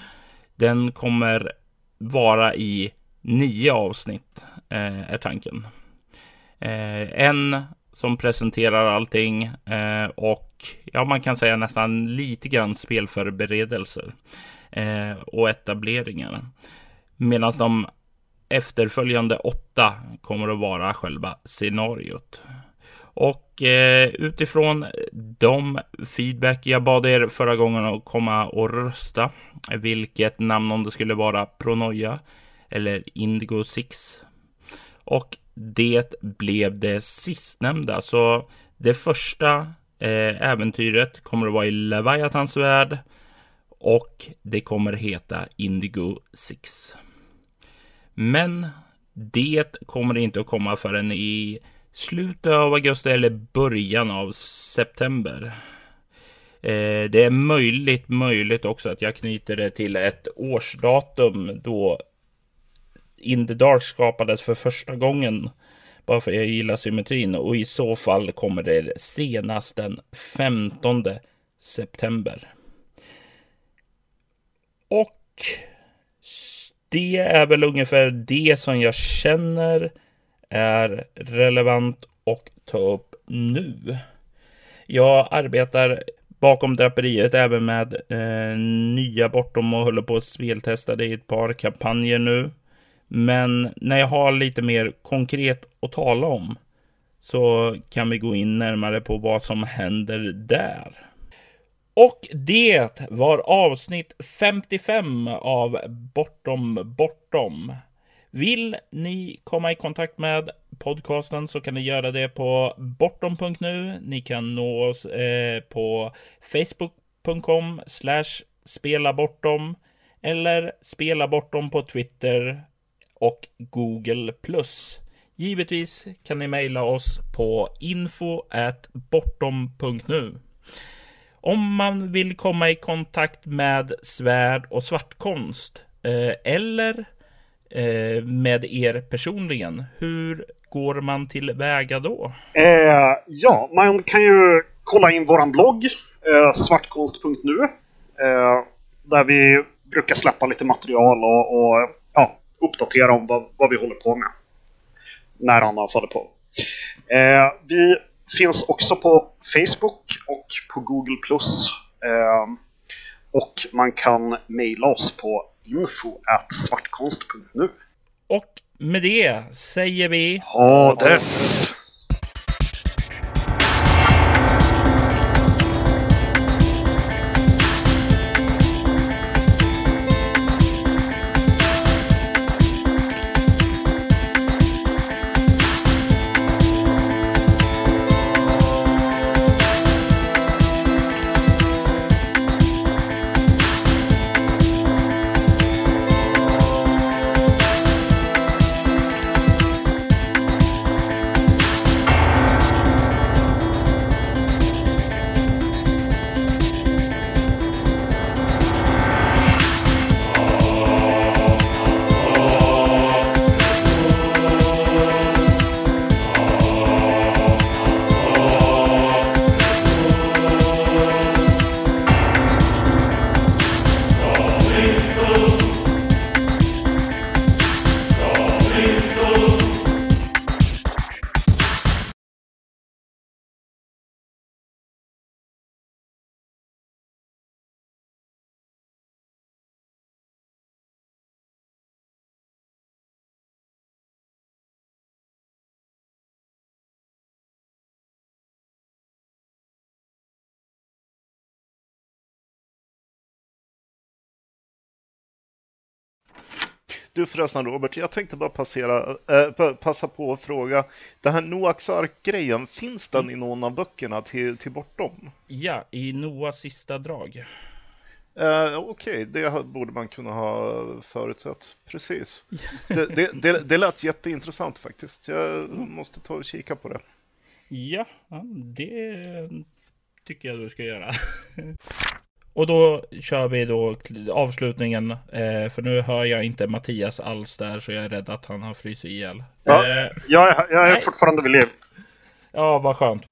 den kommer vara i nio avsnitt eh, är tanken. Eh, en som presenterar allting eh, och ja, man kan säga nästan lite grann spelförberedelser eh, och etableringar. Medan de efterföljande åtta kommer att vara själva scenariot. Och eh, utifrån de feedback jag bad er förra gången att komma och rösta, vilket namn om det skulle vara Pronoia eller Indigo 6. Och det blev det sistnämnda. Så det första eh, äventyret kommer att vara i Leviathans värld och det kommer heta Indigo 6. Men det kommer inte att komma förrän i slutet av augusti eller början av september. Eh, det är möjligt, möjligt också att jag knyter det till ett årsdatum då in the Dark skapades för första gången. Bara för att jag gillar symmetrin och i så fall kommer det senast den 15 september. Och det är väl ungefär det som jag känner är relevant och ta upp nu. Jag arbetar bakom draperiet även med eh, nya bortom och håller på att speltesta det i ett par kampanjer nu. Men när jag har lite mer konkret att tala om så kan vi gå in närmare på vad som händer där. Och det var avsnitt 55 av Bortom Bortom. Vill ni komma i kontakt med podcasten så kan ni göra det på bortom.nu. Ni kan nå oss eh, på facebook.com slash spela bortom eller spela bortom på Twitter och Google+. Givetvis kan ni mejla oss på info bortom.nu. Om man vill komma i kontakt med svärd och svartkonst eh, eller eh, med er personligen, hur går man tillväga då? Eh, ja, man kan ju kolla in våran blogg, eh, svartkonst.nu, eh, där vi brukar släppa lite material och, och uppdatera om vad, vad vi håller på med. När han faller på. Eh, vi finns också på Facebook och på Google+. Eh, och man kan mejla oss på info svartkonst.nu. Och med det säger vi... Hades! Du förresten Robert, jag tänkte bara passera, äh, passa på att fråga. Den här Noaks ark-grejen, finns den i någon av böckerna till, till Bortom? Ja, i Noas sista drag. Uh, Okej, okay. det borde man kunna ha förutsett. Precis. Det, det, det, det lät jätteintressant faktiskt. Jag måste ta och kika på det. Ja, det tycker jag du ska göra. Och då kör vi då avslutningen. Eh, för nu hör jag inte Mattias alls där så jag är rädd att han har frysit ihjäl. Ja, eh, jag, är, jag är fortfarande vid liv. Ja, vad skönt.